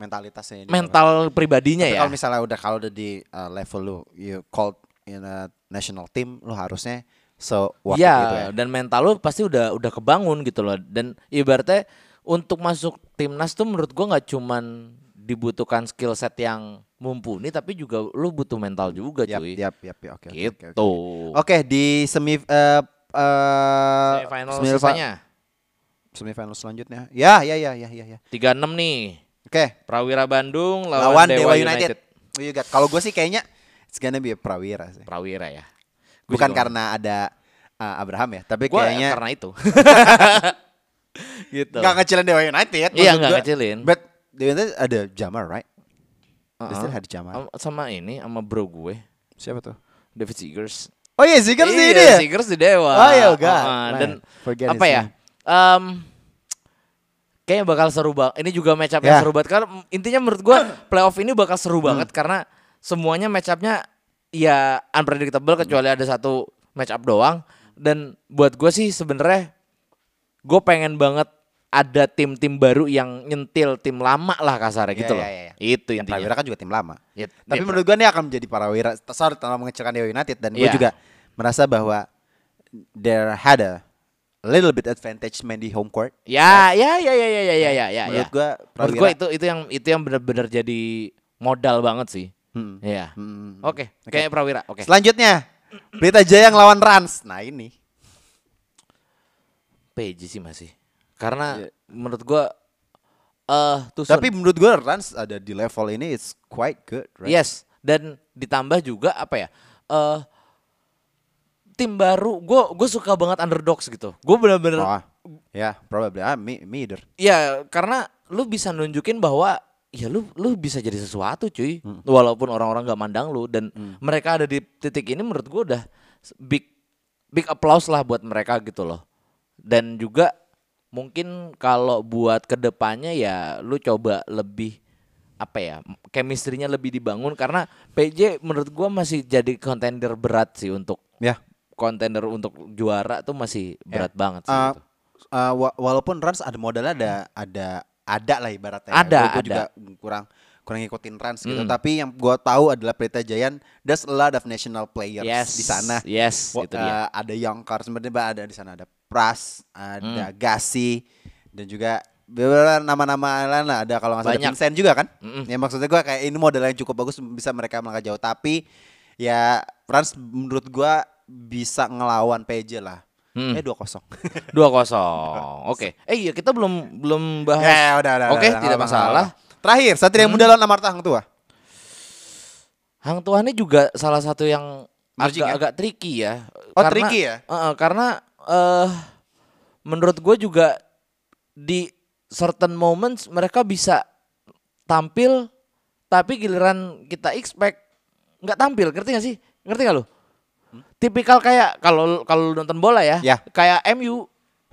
Mentalitasnya ini. Mental pribadinya Tapi ya. kalau misalnya udah kalau udah di uh, level lu you called in a national team lu harusnya so worth Iya, gitu ya. dan mental lu pasti udah udah kebangun gitu loh. Dan ibaratnya untuk masuk timnas tuh menurut gua nggak cuman dibutuhkan skill set yang mumpuni tapi juga lu butuh mental juga cuy. yap, yap, yap, oke, oke, gitu. oke, oke. Oke, di semi eh eh, Semifinal semifinal- sisanya semifinal selanjutnya. Ya, ya, ya, ya, ya, ya. 36 nih. Oke, Prawira Bandung lawan, lawan Dewa, Dewa United. United. You got? Kalau gue sih kayaknya it's gonna be Prawira sih. Prawira ya. Gua Bukan karena ada uh, Abraham ya, tapi Gua kayaknya karena itu. [laughs] gitu. nggak ngecilin Dewa United. Iya, gua. ngecilin. But Dewa United ada Jamar, right? They still Uh-uh. had Jamar. Am- sama ini sama bro gue Siapa tuh? David Seegers. Oh iya, Seekers iya, ini ya? Seegers di Dewa. Oh, iya, God. Uh-uh. Man, Dan forget apa ya? Em kayaknya bakal seru banget. Ini juga match up yang Ya. seru banget karena intinya menurut gua [coughs] playoff ini bakal seru banget karena semuanya match up-nya ya unpredictable kecuali ada satu match up doang dan buat gua sih sebenarnya gue pengen banget ada tim-tim baru yang nyentil tim lama lah kasarnya Iya, gitu iya, loh. iya. Itu Ya, intinya. Prawira kan juga tim lama. Ya, Tapi ya, menurut gue ini akan menjadi Prawira. Sorry, tanpa mengecilkan Dewa United dan gue Iya. juga merasa bahwa there had a little bit advantage main di home court. Ya, right? ya, ya, ya, ya, ya, ya, ya, ya. Menurut ya. gua, menurut gua itu itu yang itu yang benar-benar jadi modal banget sih. Hmm. Ya. Hmm. hmm, hmm, hmm. Oke, okay. okay. kayaknya Prawira. Oke. Okay. Selanjutnya berita Jaya yang lawan Rans. Nah ini. PJ sih masih. Karena yeah. menurut gua eh, uh, tuh Tapi menurut gue Rans ada di level ini it's quite good, right? Yes. Dan ditambah juga apa ya? Uh, tim baru gue gue suka banget underdogs gitu. Gue bener-bener Oh, ya, probably. Ah, me, me either. ya karena lu bisa nunjukin bahwa ya lu lu bisa jadi sesuatu cuy. Hmm. Walaupun orang-orang gak mandang lu dan mereka ada di titik ini menurut gue udah big big applause lah buat mereka gitu loh. Dan juga mungkin kalau buat ke depannya ya lu coba lebih apa ya chemistry-nya lebih dibangun karena PJ menurut gua masih jadi contender berat sih untuk Ya. Contender untuk juara tuh masih berat banget sih. Uh, gitu. uh, wa- walaupun Rans ada modalnya ada ada ada lah ibaratnya. Ada, Gua- gua ada. juga kurang kurang ngikutin Rans gitu. Mm. Tapi yang gua tahu adalah Pelita Jayan there's a lot of national players Yes, di sana. yes, Wa- itu dia. uh, ada Youngkar sebenarnya ada di sana ada Pras, ada Hmm. Gasi dan juga beberapa nama-nama lain lah ada kalau nggak salah Banyak. Vincent juga kan. Mm-mm. Ya maksudnya gua kayak ini modal yang cukup bagus bisa mereka melangkah jauh tapi ya Rans menurut gua bisa ngelawan PJ lah. Hmm. Eh 2-0. [laughs] Dua kosong. Oke. Eh iya kita belum belum bahas. Ya, udah, udah, Oke, udah, tidak nggak masalah. apa-apa. Terakhir, Satria Hmm. Muda lawan Amarta Hang Tua. Hang Tuah ini juga salah satu yang Emerging ya? agak-agak tricky ya. Oh, tricky ya? Eh, karena eh menurut gue juga di certain moments mereka bisa tampil tapi giliran kita expect nggak tampil, ngerti gak sih? Ngerti gak lu? Tipikal kayak kalau kalau nonton bola ya, Ya. kayak MU.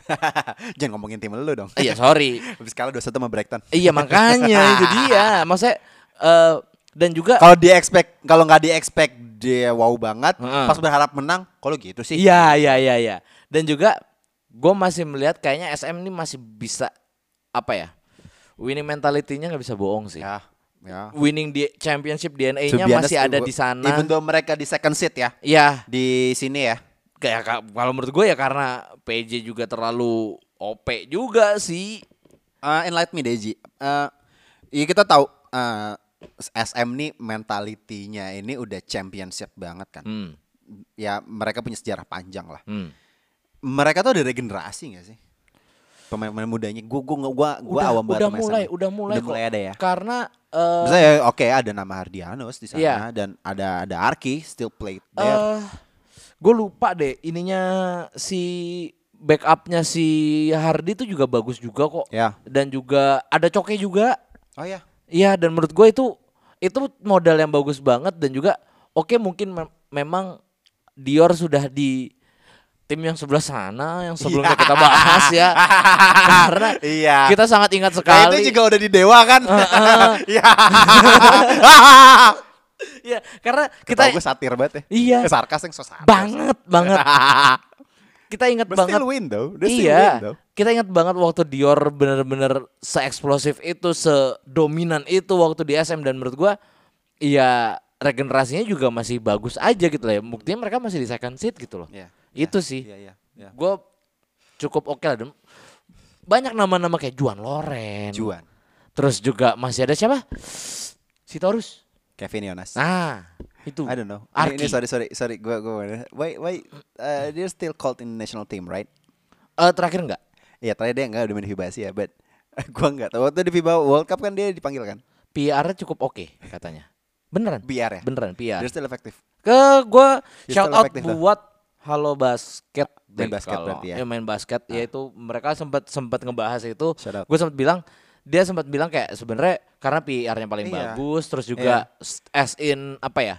[laughs] Jangan ngomongin tim lu dong. Iya, sorry. [laughs] Habis kalah 2-1 sama Brighton. Iya makanya [laughs] itu dia. Maksudnya eh dan juga Kalau di expect kalau nggak di expect dia wow banget, Heeh. pas berharap menang, kalau gitu sih. Iya iya iya iya. Dan juga gue masih melihat kayaknya SM ini masih bisa apa ya? Winning mentality-nya nggak bisa bohong sih. Ya, ya. Winning di championship DNA-nya honest, masih ada di sana. Even though mereka di second seat ya Iya, di sini ya. kayak ka- kalau menurut gue ya karena PJ juga terlalu OP juga sih. Uh, enlighten me Deji. Uh, ya kita tahu uh, SM nih mentalitinya ini udah championship banget kan. Hmm. Ya mereka punya sejarah panjang lah. hmm. Mereka tuh ada regenerasi gak sih? Pemain-pemain mudanya. Gua gua, gua udah, awam banget udah sama mulai, SM. udah mulai Udah kok. mulai ada ya. Karena eh, Misalnya ya, oke ada nama Hardianus di sana Iya. dan ada ada Arki still played there. eh gue lupa deh ininya si backupnya si Hardy itu juga bagus juga kok. ya. Dan juga ada Coke juga. Oh ya. Iya dan menurut gue itu itu modal yang bagus banget dan juga oke mungkin mem- memang Dior sudah di tim yang sebelah sana yang sebelumnya kita bahas ya karena Iya. kita sangat ingat Nah, sekali itu juga udah di Dewa kan? [laughs] Iya. Iya, karena Kita gue satir banget ya. Iya. Eh, sarkas yang so sarkas. banget banget [laughs] kita ingat But banget still win though. Win iya though. kita ingat banget waktu Dior bener-bener seeksplosif itu sedominan itu waktu di SM dan menurut gua iya regenerasinya juga masih bagus aja gitu lah ya buktinya mereka masih di second seat gitu loh Iya. Itu sih Iya, iya, iya. gue cukup oke lah dan banyak nama-nama kayak Juan Loren Juan. Terus juga masih ada siapa? Si Taurus. Kevin Yonas. Nah, itu. I don't know. Ini, Arki. ini sorry sorry sorry gua gua why why uh, they're still called in national team, right? Eh, terakhir enggak? Iya, terakhir dia enggak udah main di FIBA sih ya, but [laughs] gua enggak tahu waktu di FIBA World Cup kan dia dipanggil kan? PR-nya cukup oke katanya. Beneran? BR ya? Beneran PR. They're still effective. Ke Dia shout out buat Halo Basket Main basket kalau- berarti ya. main basket yaitu mereka sempat sempat ngebahas itu. Gue sempat bilang dia sempat bilang kayak sebenarnya karena PR-nya paling Iya. bagus terus juga s- as in apa ya?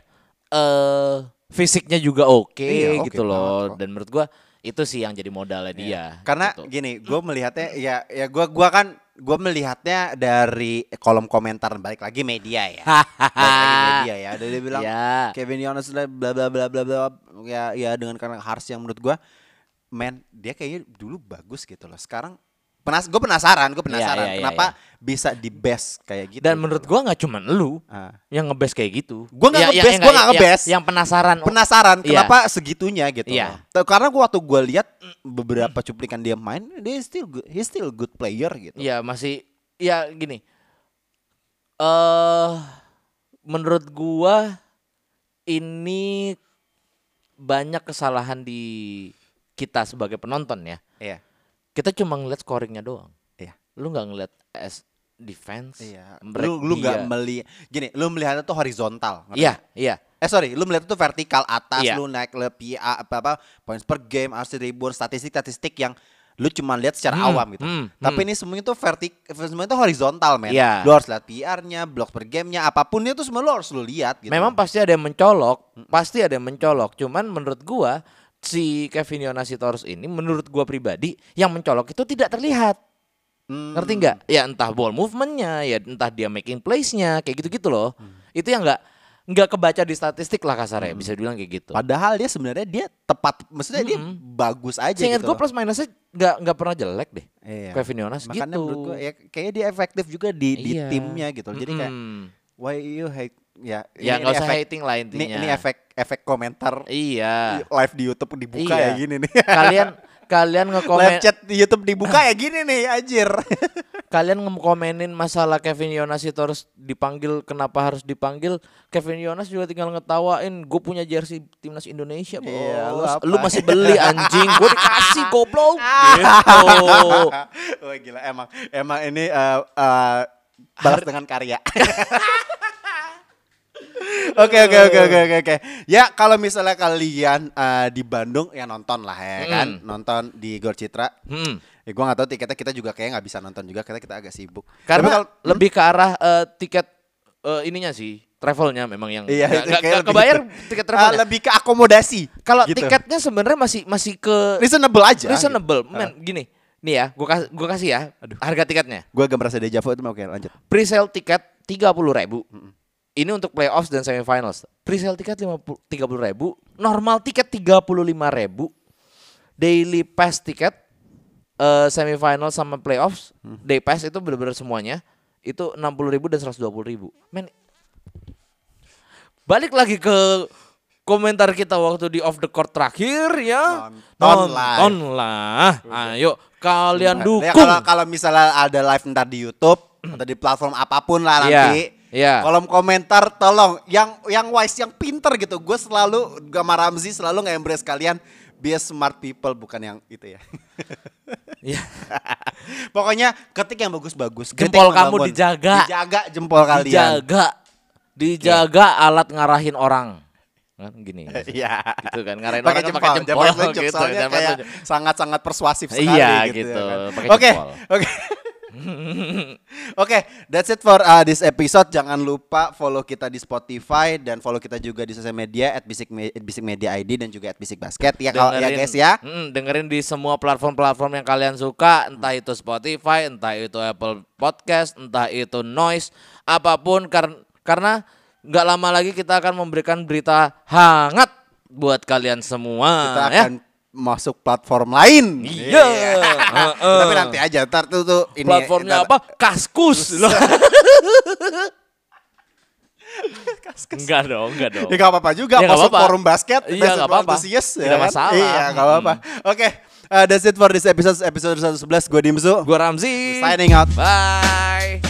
Eh fisiknya juga oke Iya, oke gitu loh banget dan menurut gua itu sih yang jadi modalnya dia. Iya. Karena gitu. gini, gue melihatnya ya ya gua gua kan gue melihatnya dari kolom komentar balik lagi media ya. [laughs] balik lagi media ya. Ada dia bilang Ya. Kevin Yonas bla bla bla bla bla ya ya dengan karena harus yang menurut gua men dia kayaknya dulu bagus gitu loh. Sekarang penas gue penasaran, gue penasaran iya, iya, kenapa bisa di best kayak gitu. Dan menurut gua nggak cuman lu Ah. yang ngebes kayak gitu. Gua nggak Ya- ya- ngebest, ya gua nggak ya- ngebest. Yang penasaran. penasaran Iya. kenapa segitunya gitu. Iya. loh. Karena gua waktu gua lihat beberapa cuplikan dia main, dia still good, he still good player gitu. Iya masih ya gini. Eh menurut gua ini banyak kesalahan di kita sebagai penonton ya. Iya. Kita cuma ngeliat scoringnya doang. Iya. Lu nggak ngeliat as defense. Iya. Lu lu nggak dia. meli gini, lu melihatnya tuh horizontal. Iya, iya. Eh sorry, lu melihat itu vertikal atas, Iya. lu naik lebih apa apa points per game, RC rebound, statistik-statistik yang lu cuma lihat secara Hmm, awam gitu. hmm, Tapi ini semuanya tuh vertik, semuanya tuh horizontal, men. Iya. Lu harus lihat PR-nya, blok per gamenya, apa pun itu semua lu harus lu lihat gitu. Memang pasti ada yang mencolok, pasti ada yang mencolok. Cuman menurut gua si Kevin Yonasitorus ini menurut gua pribadi yang mencolok itu tidak terlihat. Hmm. Ngerti nggak? Ya entah ball movementnya, ya entah dia making plays-nya, kayak gitu-gitu loh. Hmm. Itu yang nggak nggak kebaca di statistik lah kasarnya, bisa dibilang kayak gitu. Padahal dia sebenarnya dia tepat, maksudnya dia Mm-mm. bagus aja Seingat gitu. gue plus minusnya nggak nggak pernah jelek deh. Iya. Kevin Yonas Makanya gitu. menurut gua ya kayaknya dia efektif juga di di Iya. timnya gitu. Jadi kayak Mm-mm. why you hate ya ya ini- nggak ini usah efek- hating lah Ini intinya. ini efek efek komentar Iya. live di YouTube dibuka Iya. ya gini nih. [laughs] kalian kalian live ngekomen chat di YouTube dibuka ya gini nih anjir. [laughs] kalian ngekomenin masalah Kevin Yonas itu harus dipanggil kenapa harus dipanggil Kevin Yonas juga tinggal ngetawain gue punya jersey timnas Indonesia bos Iya, lu apa? lu masih beli anjing gue dikasih [laughs] goblok gitu Wah gila emang emang ini eh, eh, balas dengan karya. Oke oke oke oke oke oke. Ya kalau misalnya kalian eh, di Bandung ya nonton lah ya kan, nonton di Gor Citra. Hmm. Ya gua nggak tahu tiketnya kita juga kayak nggak bisa nonton juga karena kita agak sibuk. Tapi karena kalau- lebih ke arah eh, tiket eh, ininya sih travelnya memang yang Iya, kayak nggak lebih kebayar gitu. tiket Ah, travelnya lebih ke akomodasi. kalau gitu. tiketnya sebenarnya masih masih ke reasonable aja. reasonable Gitu. men gini nih ya gua kasih gua kasih ya harga tiketnya Gue agak merasa deja vu itu oke lanjut. Pre-sale tiket 30.000 ribu. Ini untuk playoffs dan semifinals. Pre-sale tiket 50 30.000 ribu. Normal tiket 35.000 ribu. Daily pass tiket eh, semifinal sama playoffs. Day pass itu benar-benar semuanya. Itu 60.000 ribu dan 120.000 ribu. Men, balik lagi ke komentar kita waktu di off the court terakhir ya. Nonton lah. Ayo kalian Ya, dukung. kalau kalau misalnya ada live ntar di YouTube [clears throat] atau di platform apa pun lah Iya, nanti. Iya. Kolom komentar tolong yang yang wise yang pinter gitu. Gue selalu Gama Ramzi selalu nge-embrace kalian be smart people bukan yang itu ya. Iya. [laughs] Pokoknya ketik yang bagus-bagus. Jempol kamu membangun. dijaga. Dijaga jempol kalian. dijaga dijaga alat ngarahin orang kan gini [laughs] Iya. gitu kan ngarahin Pakai orang kan jempol, pakai jempol telunjuk, [laughs] gitu soalnya jangan kayak telunjuk. sangat-sangat persuasif sekali Iya, gitu. gitu, ya kan. pakai Oke, jempol. Oke. [laughs] Oke, that's it for uh, this episode. Jangan lupa follow kita di Spotify dan follow kita juga di sosial media at Basic, Me- at Basic Media ID dan juga at Basic Basket ya kalau ya guys ya. mm, dengerin di semua platform-platform yang kalian suka entah itu Spotify entah itu Apple Podcast entah itu Noise apa pun kar- karena nggak lama lagi kita akan memberikan berita hangat buat kalian semua Kita ya akan masuk platform lain. Iya. [laughs] Heeh. Tapi nanti aja ntar tuh tuh ini platformnya ntar- apa? Kaskus. Loh. [laughs] enggak dong, enggak dong. Ya gak apa-apa juga Ya, masuk forum basket Iya, Basket nggak apa-apa. Tidak kan? masalah. Iya gak apa-apa Oke uh, That's it for this episode Episode 111 Gue Dimsu Gua Ramzi. Signing out Bye.